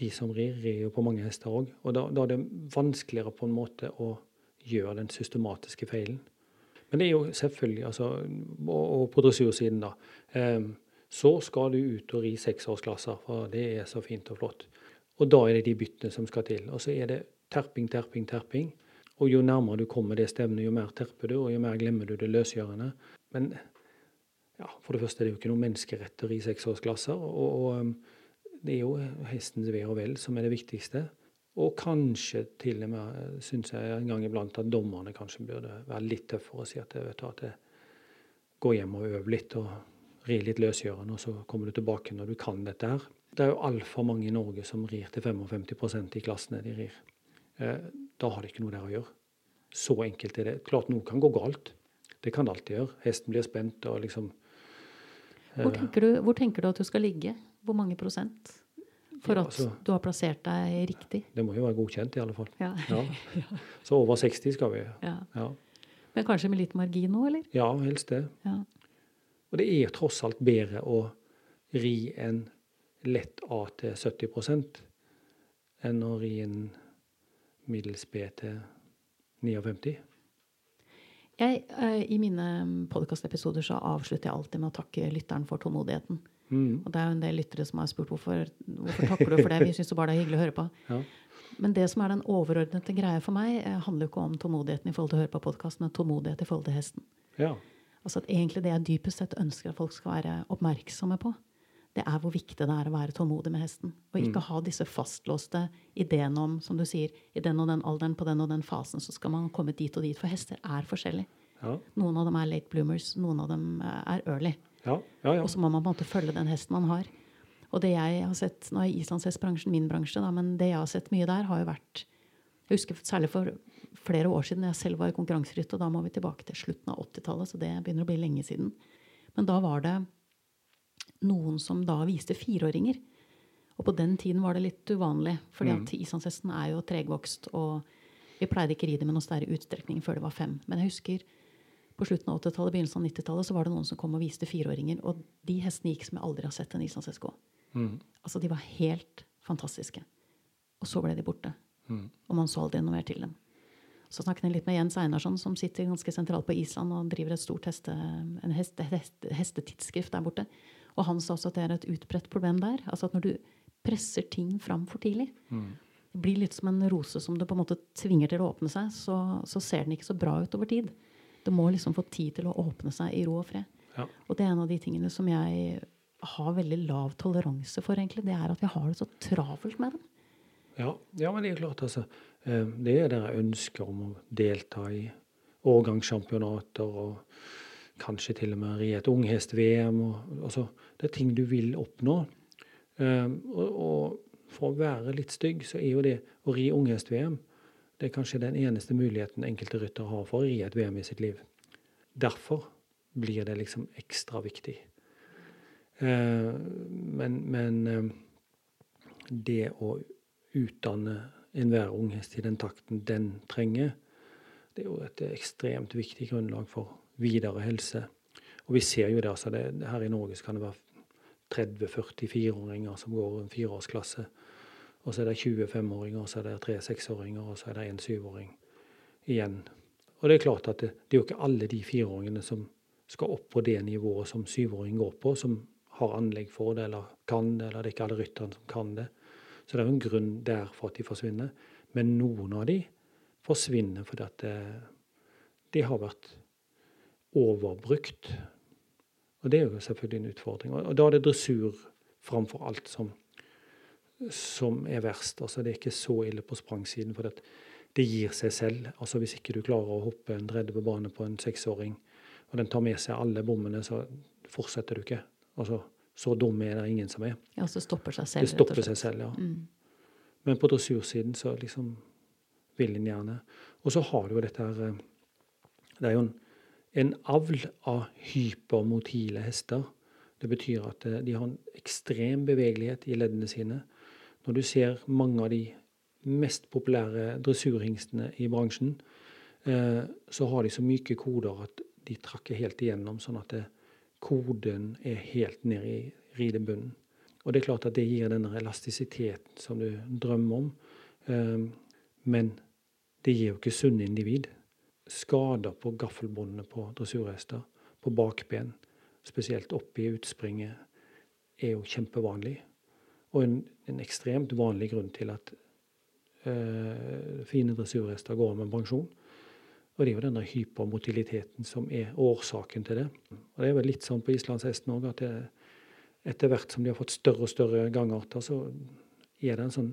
de som rir, rir jo på mange hester òg. Og da, da er det vanskeligere på en måte å gjøre den systematiske feilen. Men det er jo selvfølgelig, altså, og, og på dressursiden, da. em, så skal du ut og ri seksårsklasser, for det er så fint og flott. Og da er det de byttene som skal til. Og så er det terping, terping, terping. Og jo nærmere du kommer det stevnet, jo mer terper du, og jo mer glemmer du det løsgjørende. Men ja, for det første er det jo ikke noen menneskeretter i seksårsklasser. Og, og det er jo hestens ve og vel som er det viktigste. Og kanskje til og med syns jeg en gang iblant at dommerne kanskje burde være litt tøffere og si at, vet du, at det, gå hjem og øv litt og ri litt løsgjørende, og så kommer du tilbake når du kan dette her. Det er jo altfor mange i Norge som rir til 55% i klassene de rir. Eh, da har det ikke noe der å gjøre. Så enkelt er det. Klart noe kan gå galt. Det kan det alltid gjøre. Hesten blir spent og liksom Hvor tenker, du, hvor tenker du at du skal ligge? Hvor mange prosent? For Ja, at altså- du har plassert deg riktig? Det må jo være godkjent, i alle fall. Ja. Ja. [LAUGHS] Så over 60 skal vi. ja. Ja, Men kanskje med litt margin nå, eller? ja helst det. Ja. Og det er tross alt bedre å ri en lett A til 70 enn å ri en middels B til 59. Jeg, eh, I mine podkastepisoder så avslutter jeg alltid med å takke lytteren for tålmodigheten. Mm. Og det er jo en del lyttere som har spurt hvorfor, hvorfor takker du for det. Vi syns bare det er hyggelig å høre på. [LAUGHS] Ja. Men det som er den overordnede greia for meg, eh, handler jo ikke om tålmodigheten i forhold til å høre på podkast, men tålmodighet i forhold til hesten. ja. Altså at egentlig det jeg dypest sett ønsker at folk skal være oppmerksomme på, det er hvor viktig det er å være tålmodig med hesten. Og ikke ha disse fastlåste ideene om, som du sier, i den og den alderen, på den og den fasen, så skal man komme dit og dit. For hester er forskjellige. Ja. Noen av dem er late bloomers, noen av dem eh, er early. Ja, ja, ja. Og så må man på en måte følge den hesten man har. Og det jeg har sett, Nå er islandshestbransjen min bransje, da, men det jeg har sett mye der, har jo vært Jeg husker særlig for flere år siden jeg selv var i konkurranserytt, og da må vi tilbake til slutten av 80-tallet, så det begynner å bli lenge siden. Men da var det noen som da viste fireåringer. Og på den tiden var det litt uvanlig, fordi at islandshesten er jo tregvokst. Og vi pleide ikke å ri dem med noe større utstrekning før det var fem. Men jeg husker på slutten av 80-tallet, begynnelsen av 90-tallet, så var det noen som kom og viste fireåringer. Og de hestene gikk som jeg aldri har sett en islandshest gå. Altså, de var helt fantastiske. Og så ble de borte. Og man så aldri noe mer til dem. Så snakket jeg litt med Jens Einarsson, som sitter ganske sentralt på Island og driver et stort heste, en heste, heste, hestetidsskrift der borte. Og han sa også at det er et utbredt problem der. Altså at når du presser ting fram for tidlig, det blir litt som en rose som du på en måte tvinger til å åpne seg, så, så ser den ikke så bra ut over tid. Det må liksom få tid til å åpne seg i ro og fred. Ja. Og det er en av de tingene som jeg har veldig lav toleranse for, egentlig. Det er at vi har det så travelt med dem. Ja, ja, men det er klart, altså. eh, Det er det ønsker om å delta i årgangssjampionater og kanskje til og med ri et unghest-VM. Det er ting du vil oppnå. Eh, Og, og for å være litt stygg, så er jo det å ri unghest-VM det er kanskje den eneste muligheten enkelte ryttere har for å ri et VM i sitt liv. Derfor blir det liksom ekstra viktig. Eh, Men, men eh, det å utdanne enhver unghest i den takten den trenger, det er jo et ekstremt viktig grunnlag for videre helse. Og vi ser jo det, altså det, her i Norge så kan det være 30-44-åringer som går en fireårsklasse. Og så er det 25-åringer, og så er det tre seksåringer, og så er det en syvåring igjen. Og det er klart at det, det er jo ikke alle de fireåringene som skal opp på det nivået som syvåring går på, som har anlegg for det, eller kan det, eller det er ikke alle rytterne som kan det. Så det er jo en grunn der for at de forsvinner. Men noen av de forsvinner fordi at det, de har vært overbrukt. Og det er jo selvfølgelig en utfordring. Og, da er det dressur framfor alt som, som er verst. Altså det er ikke så ille på sprangsiden, for det, det gir seg selv. Altså Hvis ikke du klarer å hoppe en 30 bane på en seksåring, og den tar med seg alle bommene, så fortsetter du ikke. Altså, så dum er det ingen som er. Ja, så stopper seg selv. Det stopper seg selv, ja. Mm. Men på dressursiden så liksom vil en gjerne. Og så har du jo dette her eh, Det er jo en, en avl av hypermotile hester. Det betyr at eh, de har en ekstrem bevegelighet i leddene sine. Når du ser mange av de mest populære dressurhingstene i bransjen, eh, så har de så myke koder at de trakker helt igjennom, sånn at koden er helt ned i ridebunnen. Og det er klart at det gir denne elastisiteten som du drømmer om. Eh, men det gir jo ikke sunne individ. Skader på gaffelbåndene på dressurhester, på bakben, spesielt oppe i utspringet, er jo kjempevanlig. Og en, en ekstremt vanlig grunn til at øh, fine dressurhester går med pensjon. Og det er jo denne hypermotiliteten som er årsaken til det. Og det er vel litt sånn på islandshesten òg at det, etter hvert som de har fått større og større gangarter, så er det en sånn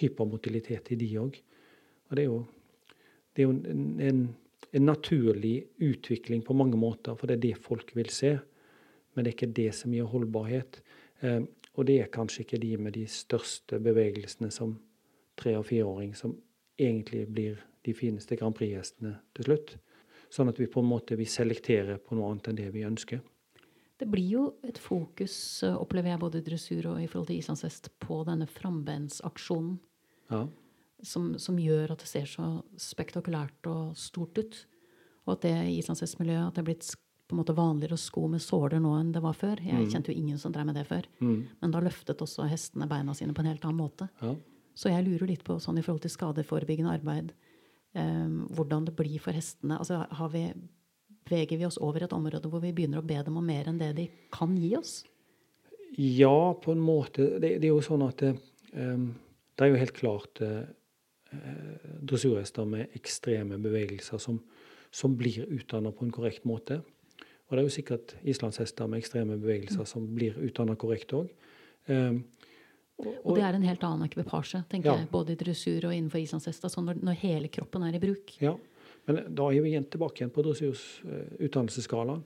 hypermotilitet i de òg. Og det er jo, det er jo en, en, en naturlig utvikling på mange måter, for det er det folk vil se. Men det er ikke det som gir holdbarhet. Eh, og det er kanskje ikke de med de største bevegelsene som tre- og fireåring som egentlig blir de fineste Grand Prix-gjestene til slutt. Sånn at vi på en måte vi selekterer på noe annet enn det vi ønsker. Det blir jo et fokus, eh, opplever jeg, både i dressur og i forhold til islandshest, på denne frambeinsaksjonen. Ja. Som, som gjør at det ser så spektakulært og stort ut. Og at det i islandshestmiljøet at det er blitt på en måte vanligere å sko med såler nå enn det var før. Jeg kjente jo ingen som drev med det før. Men da løftet også hestene beina sine på en helt annen måte. ja. Så jeg lurer litt på sånn i forhold til skadeforebyggende arbeid, um, hvordan det blir for hestene. Altså har vi, beveger vi oss over et område hvor vi begynner å be dem om mer enn det de kan gi oss? Ja, på en måte. Det, det er jo sånn at um, det er jo helt klart eh, dressurhester med ekstreme bevegelser som, som blir utdanna på en korrekt måte. Og Og det er jo sikkert islandshester med ekstreme bevegelser som blir utdanna korrekt òg. Um, og, og, det er en helt annen ekvipasje, tenker Ja. jeg, både i dressur og innenfor islandshester. Sånn når, når hele kroppen er i bruk. Ja, men da er vi igjen tilbake igjen på dressurs eh, utdannelsesskalaen.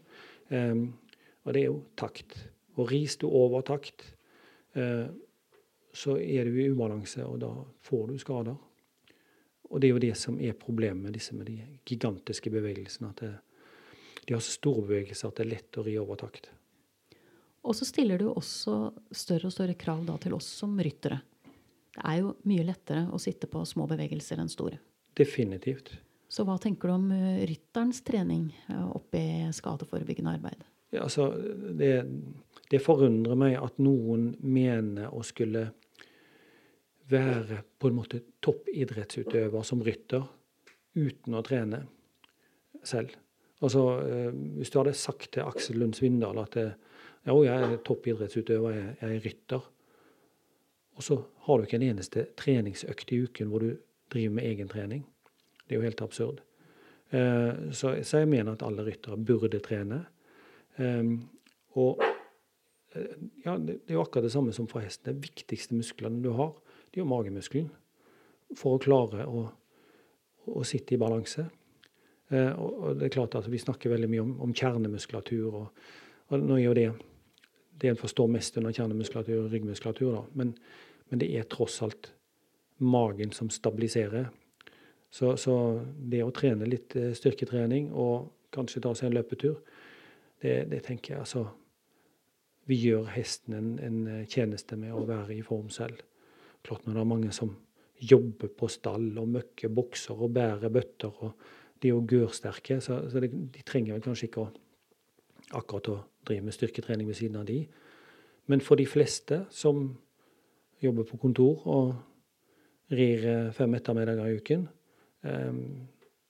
Og det er jo takt. Og ris du over takt, uh, så er du i ubalanse, og da får du skader. Og det er jo det som er problemet med disse med de gigantiske bevegelsene. At det, de har så store bevegelser at det er lett å ri over takt. Og så stiller du også større og større krav da til oss som ryttere. Det er jo mye lettere å sitte på små bevegelser enn store. Definitivt. Så hva tenker du om eh, rytterens trening eh, oppi skadeforebyggende arbeid? Ja, altså, det, det forundrer meg at noen mener å skulle være på en måte toppidrettsutøver som rytter uten å trene selv. Altså, eh, Hvis du hadde sagt til Aksel Lund Svindal at eh, ja, jeg er toppidrettsutøver, jeg, jeg er rytter, og så har du ikke en eneste treningsøkt i uken hvor du driver med egentrening. Det er jo helt absurd. Eh, Så, så jeg mener at alle ryttere burde trene. Um, og ja, det, det er jo akkurat det samme som for hesten. De viktigste musklene du har, det er jo magemuskelen. For å klare å, å sitte i balanse. Eh, og, det er klart at Vi snakker veldig mye om, om kjernemuskulatur. Og, og nå er jo det det en forstår mest under kjernemuskulatur og ryggmuskulatur. Da. Men, men det er tross alt magen som stabiliserer. Så, så det å trene litt eh, styrketrening og kanskje ta seg en løpetur, det, det tenker jeg altså Vi gjør hesten en, en eh, tjeneste med å være i form selv. Klart når det er mange som jobber på stall og møkker bokser og bærer bøtter, og de er jo gørsterke, så, så det, de trenger vel kanskje ikke å, akkurat å drive med styrketrening ved siden av de. Men for de fleste som jobber på kontor og rir eh, fem ettermiddager i uken, eh,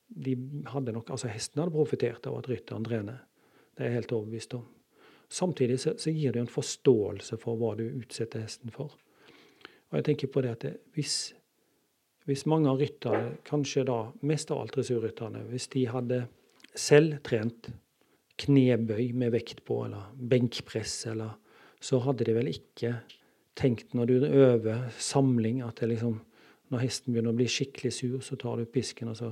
de hadde nok, altså Hesten hadde profitert av at rytteren trener. Det er jeg helt overbevist om. Samtidig så, så gir det jo en forståelse for hva du utsetter hesten for. Og jeg tenker på det at det, hvis, hvis mange av rytterne, kanskje da mest av alt dressurrytterne, hvis de hadde selv trent knebøy med vekt på, eller benkpress, eller så hadde de vel ikke tenkt når du øver samling, at det liksom Når hesten begynner å bli skikkelig sur, så tar du pisken og så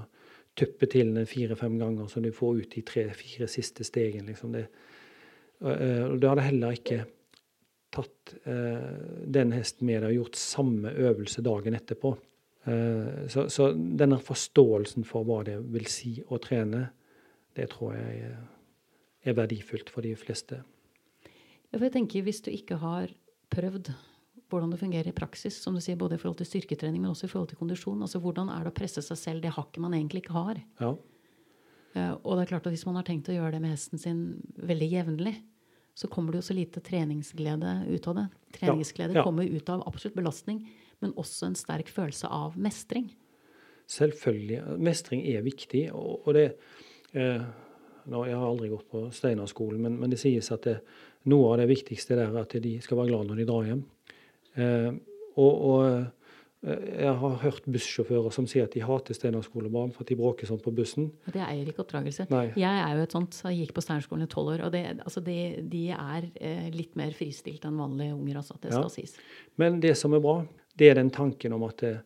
tupper til den fire-fem ganger, så du får ut de tre-fire siste stegene. liksom det. Og du hadde heller ikke tatt eh, den hesten med deg og gjort samme øvelse dagen etterpå. Eh, så, så denne forståelsen for hva det vil si å trene, det tror jeg er, er verdifullt for de fleste. Ja, for jeg tenker Hvis du ikke har prøvd hvordan det fungerer i praksis, som du sier, både i forhold til styrketrening, men også i forhold til kondisjon, altså hvordan er det å presse seg selv det hakket man egentlig ikke har? Ja. Eh, Og det er klart at hvis man har tenkt å gjøre det med hesten sin veldig jevnlig, så kommer det jo så lite treningsglede ut av det. Treningsglede ja. kommer ut av absolutt belastning, men også en sterk følelse av mestring. Selvfølgelig. Mestring er viktig. Og, og det eh, nå, Jeg har aldri gått på Steinerskolen, men, men det sies at det, noe av det viktigste er at de skal være glad når de drar hjem. Eh, og, og jeg har hørt bussjåfører som sier at de hater Steinerskolebarn for at de bråker sånn på bussen. Og Det eier ikke oppdragelse. Nei. Jeg er jo et sånt, så jeg gikk på Steinerskolen i tolv år, og det, altså de, de er eh, litt mer fristilt enn vanlige unger, altså. Det Ja. sies. Men det som er bra, det er den tanken om at eh,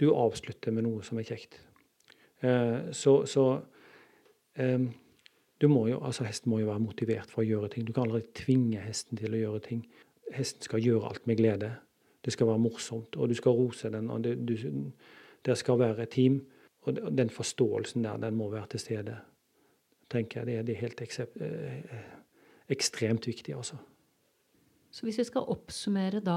du avslutter med noe som er kjekt. Eh, så så eh, du må jo, altså Hesten må jo være motivert for å gjøre ting. Du kan aldri tvinge hesten til å gjøre ting. Hesten skal gjøre alt med glede. Det skal være morsomt, og du skal rose den. og det, du, det skal være et team. Og den forståelsen der, den må være til stede. tenker jeg. Det, er- det er helt eksept, eh, ekstremt viktig, altså. Så hvis vi skal oppsummere da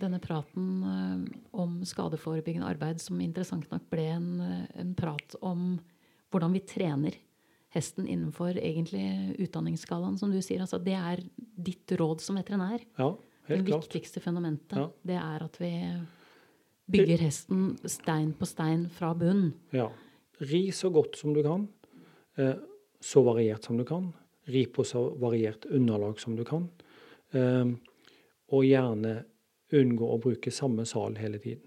denne praten eh, om skadeforebyggende arbeid, som interessant nok ble en, eh, en prat om hvordan vi trener hesten innenfor egentlig utdanningsskalaen, som du sier. Altså, det er ditt råd som veterinær. Ja, Det helt klart. viktigste fundamentet, Ja. det er at vi bygger hesten stein på stein fra bunn. Ja. Ri så godt som du kan. Eh, så variert som du kan. Ri på så variert underlag som du kan. Eh, og gjerne unngå å bruke samme sal hele tiden.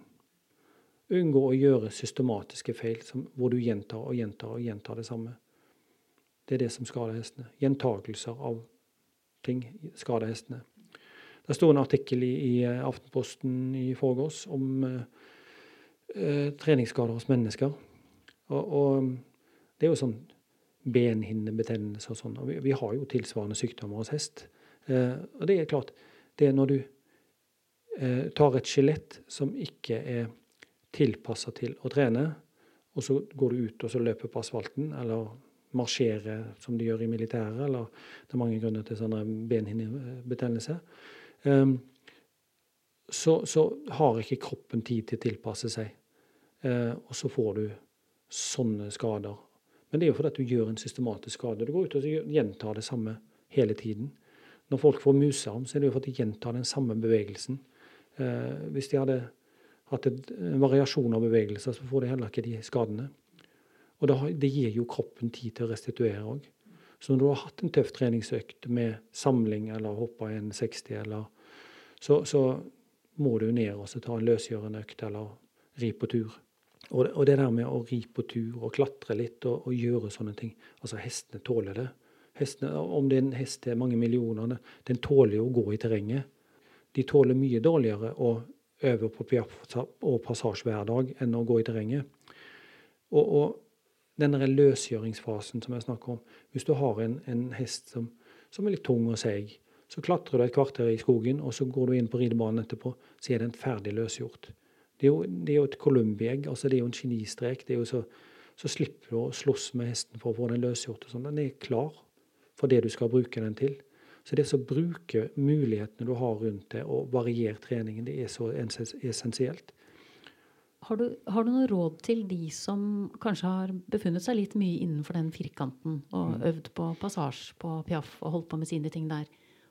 Unngå å gjøre systematiske feil som, hvor du gjentar og gjentar og gjentar det samme. Det er det som skader hestene. Gjentakelser av ting skader hestene. Det sto en artikkel i, i Aftenposten i forgårs om eh, eh, treningsskader hos mennesker. Og, og, det er jo sånn benhinnebetennelse og sånn. Og vi, vi, har jo tilsvarende sykdommer hos hest. Eh, og det er klart, det er når du eh, tar et skjelett som ikke er tilpassa til å trene, og så går du ut og så løper på asfalten, eller marsjerer som de gjør i militæret, eller det er mange grunner til sånne benhinnebetennelse, um, så, så, har ikke kroppen tid til å tilpasse seg. Uh, og så får du sånne skader. Men det er jo fordi du gjør en systematisk skade. Du går ut og gjentar det samme hele tiden. Når folk får musearm, så er det jo fordi de gjentar den samme bevegelsen. Uh, hvis de hadde hatt en variasjon av bevegelser, så får de heller ikke de skadene. Og det gir jo kroppen tid til å restituere òg. Så når du har hatt en tøff treningsøkt med samling eller hoppa en 60, eller, så, så, må du ned og ta en løsgjørende økt eller ri på tur. Og og det, der med å ri på tur og klatre litt og, og gjøre sånne ting Altså, hestene tåler det. Hestene, om det er en hest til mange millioner, den tåler jo å gå i terrenget. De tåler mye dårligere å øve på piaff og passasje hver dag enn å gå i terrenget. Og, og denne løsgjøringsfasen som jeg snakker om Hvis du har en, en hest som, som, er litt tung og seig, så klatrer du et kvarter i skogen, og så går du inn på ridebanen etterpå, så er den ferdig løsgjort. Det er jo, det er jo et columbi-egg, altså det er jo en genistrek. det er jo så, så slipper du å slåss med hesten for å få den løsgjort. og sånn. Den er klar for det du skal bruke den til. Så det å bruke mulighetene du har rundt det, og variere treningen, det er så essensielt. Har du, har du noe råd til de som kanskje har befunnet seg litt mye innenfor den firkanten, og mm. øvd på passasje på Piaff og holdt på med sine ting der,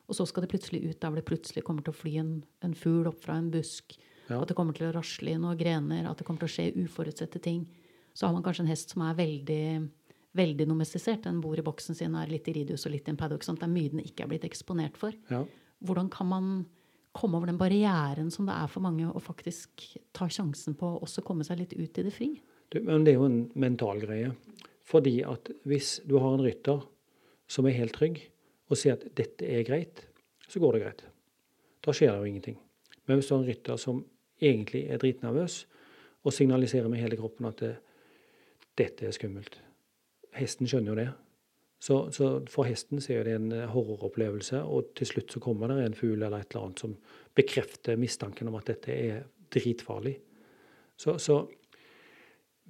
og så skal det plutselig ut der hvor det plutselig kommer til å fly en, en fugl opp fra en busk, ja. at det kommer til å rasle i noen grener, at det kommer til å skje uforutsette ting, så har man kanskje en hest som er veldig veldig domestisert. Den bor i boksen sin og er litt i ridus og litt i en paddock. Sånn det er mye den ikke er blitt eksponert for. Ja. Hvordan kan man komme over den barrieren som det er for mange å faktisk ta sjansen på å også komme seg litt ut i det fri? Du, men det er jo en mental greie. Fordi at hvis du har en rytter som er helt trygg, og sier at 'dette er greit', så går det greit. Da skjer det jo ingenting. Men hvis du har en rytter som egentlig er dritnervøs, og signaliserer med hele kroppen at det, 'dette er skummelt', hesten skjønner jo det. Så, så, for hesten så er det en eh, horroropplevelse, og til slutt så kommer det en fugl eller et eller annet som bekrefter mistanken om at dette er dritfarlig. Så, så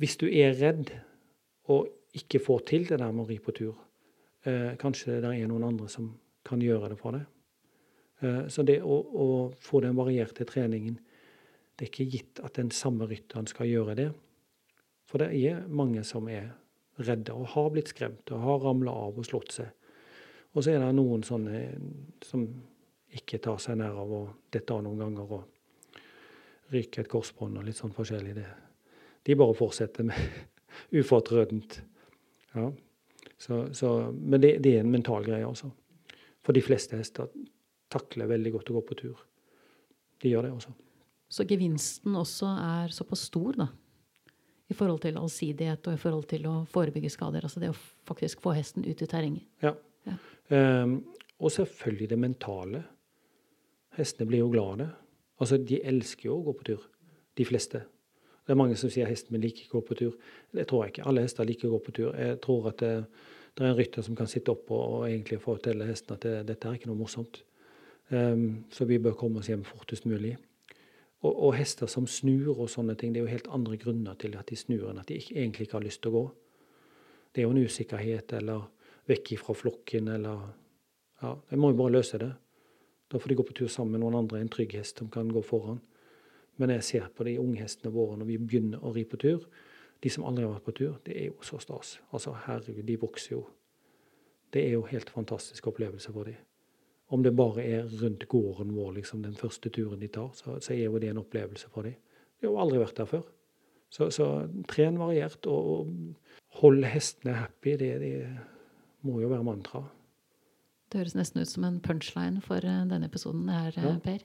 hvis du er redd og ikke får til det der med å ri på tur, eh, kanskje det er noen andre som kan gjøre det for deg. Eh, så det å, å, få den varierte treningen Det er ikke gitt at den samme rytteren skal gjøre det. For det er mange som er redde og har blitt skremt og har ramla av og slått seg. Og så er det noen sånne som ikke tar seg nær av å dette av noen ganger og ryke et korsbånd og litt sånn forskjellig. Det. De bare fortsetter med [LAUGHS] ufortrødent. Ja. Så, så, men det, det, er en mental greie, altså. For de fleste hester takler veldig godt å gå på tur. De gjør det også. Så gevinsten også er såpass stor, da? I forhold til allsidighet og i forhold til å forebygge skader. Altså det å faktisk få hesten ut i terrenget. Ja. ja. Um, og selvfølgelig det mentale. Hestene blir jo glade. Altså, de elsker jo å gå på tur. De fleste. Det er mange som sier hesten min liker ikke å gå på tur. Det tror jeg ikke. Alle hester liker å gå på tur. Jeg tror at det, det er en rytter som kan sitte opp og, og egentlig fortelle hesten at det, dette er ikke noe morsomt. Um, så vi bør komme oss hjem fortest mulig. Og, og, hester som snur og sånne ting, det er jo helt andre grunner til at de snur enn at de ikke, egentlig ikke har lyst til å gå. Det er jo en usikkerhet eller vekk ifra flokken eller Ja, jeg må jo bare løse det. Da får de gå på tur sammen med noen andre, en trygg hest som kan gå foran. Men jeg ser på de unghestene våre når vi begynner å ri på tur. De som aldri har vært på tur, det er jo så stas. Altså, herregud, de vokser jo. Det er jo helt fantastisk opplevelse for dem. Om det bare er rundt gården vår, liksom, den første turen de tar, så, så er jo det en opplevelse for dem. De har jo aldri vært der før. Så, så tren variert, og, og hold hestene happy, det, det må jo være mantra. Det høres nesten ut som en punchline for eh, denne episoden, her, ja. Per.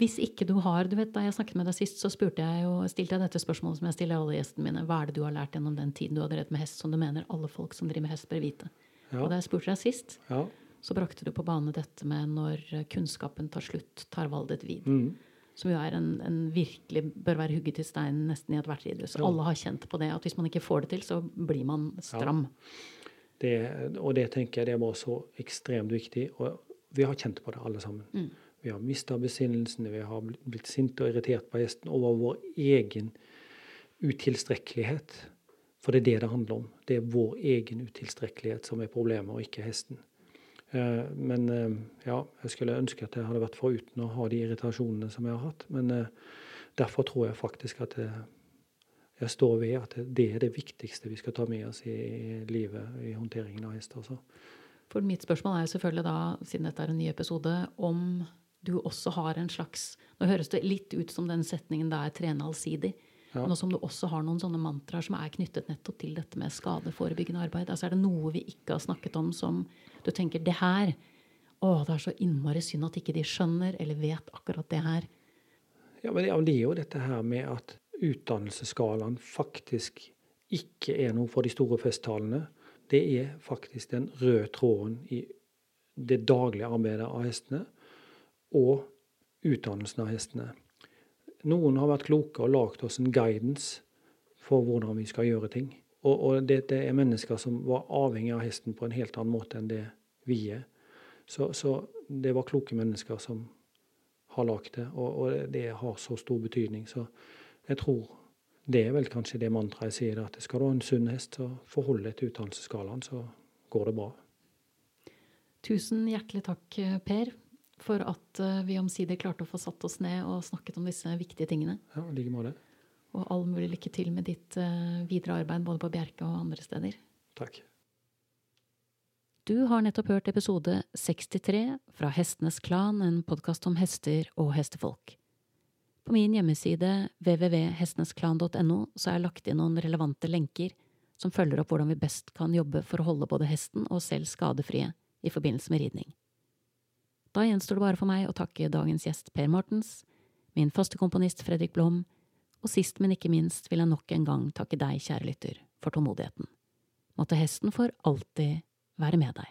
Hvis ikke du har du vet, Da jeg snakket med deg sist, så spurte jeg jo, stilte jeg dette spørsmålet som jeg stiller alle gjestene mine. Hva er det du har lært gjennom den tiden du har drevet med hest, som du mener alle folk som driver med hest, bør vite? Ja. Og da jeg spurte deg sist, Ja. Så brakte du på bane dette med når kunnskapen tar slutt, tar valdet vid. Mm. Som jo er en, en virkelig bør være hugget i steinen nesten i ethvert idrett. Ja. Alle har kjent på det, at hvis man ikke får det til, så blir man stram. Det, og det tenker jeg det var så ekstremt viktig. Og vi har kjent på det, alle sammen. Mm. Vi har mista besinnelsen, vi har blitt sinte og irritert på hesten over vår egen utilstrekkelighet. For det er det det handler om. Det er vår egen utilstrekkelighet som er problemet, og ikke hesten. Eh, Men eh, ja, jeg skulle ønske at jeg hadde vært foruten å ha de irritasjonene som jeg har hatt. Men eh, derfor tror jeg faktisk at jeg, jeg står ved at det- er det viktigste vi skal ta med oss i, livet i håndteringen av hester. Altså. For mitt spørsmål er selvfølgelig da, siden dette er en ny episode, om du også har en slags Nå høres det litt ut som den setningen da er trene allsidig. Ja. Nå som du også har noen sånne mantraer som er knyttet nettopp til dette med skadeforebyggende arbeid. Altså Er det noe vi ikke har snakket om som du tenker det her Å, det er så innmari synd at ikke de skjønner eller vet akkurat det her. Ja, men det er jo dette her med at utdannelsesskalaen faktisk ikke er noe for de store festtalene. Det er faktisk den røde tråden i det daglige arbeidet av hestene og utdannelsen av hestene. Noen har vært kloke og lagd oss en guidance for hvordan vi skal gjøre ting. Og, og dette er mennesker som var avhengig av hesten på en helt annen måte enn det vi er. Så, så det var kloke mennesker som har lagd det, og, og det har så stor betydning. Så jeg tror det er vel kanskje det mantraet jeg sier, at skal du ha en sunn hest, så forhold deg til utdannelsesskalaen, så går det bra. Tusen hjertelig takk, Per, for at eh, vi omsider klarte å få satt oss ned og snakket om disse viktige tingene. Ja, like måte. Og all mulig lykke til med ditt eh, videre arbeid både på Bjerke og andre steder. Takk. Du har nettopp hørt episode 63 fra Hestenes Klan, en podkast om hester og hestefolk. På min hjemmeside www.hestenesklan.no så er jeg lagt inn noen relevante lenker som følger opp hvordan vi best kan jobbe for å holde både hesten og selv skadefrie i forbindelse med ridning. Da gjenstår det bare for meg å takke dagens gjest Per Mortens, min faste komponist Fredrik Blom, og sist, men ikke minst vil jeg nok en gang takke deg, kjære lytter, for tålmodigheten. Måtte hesten for alltid være med deg.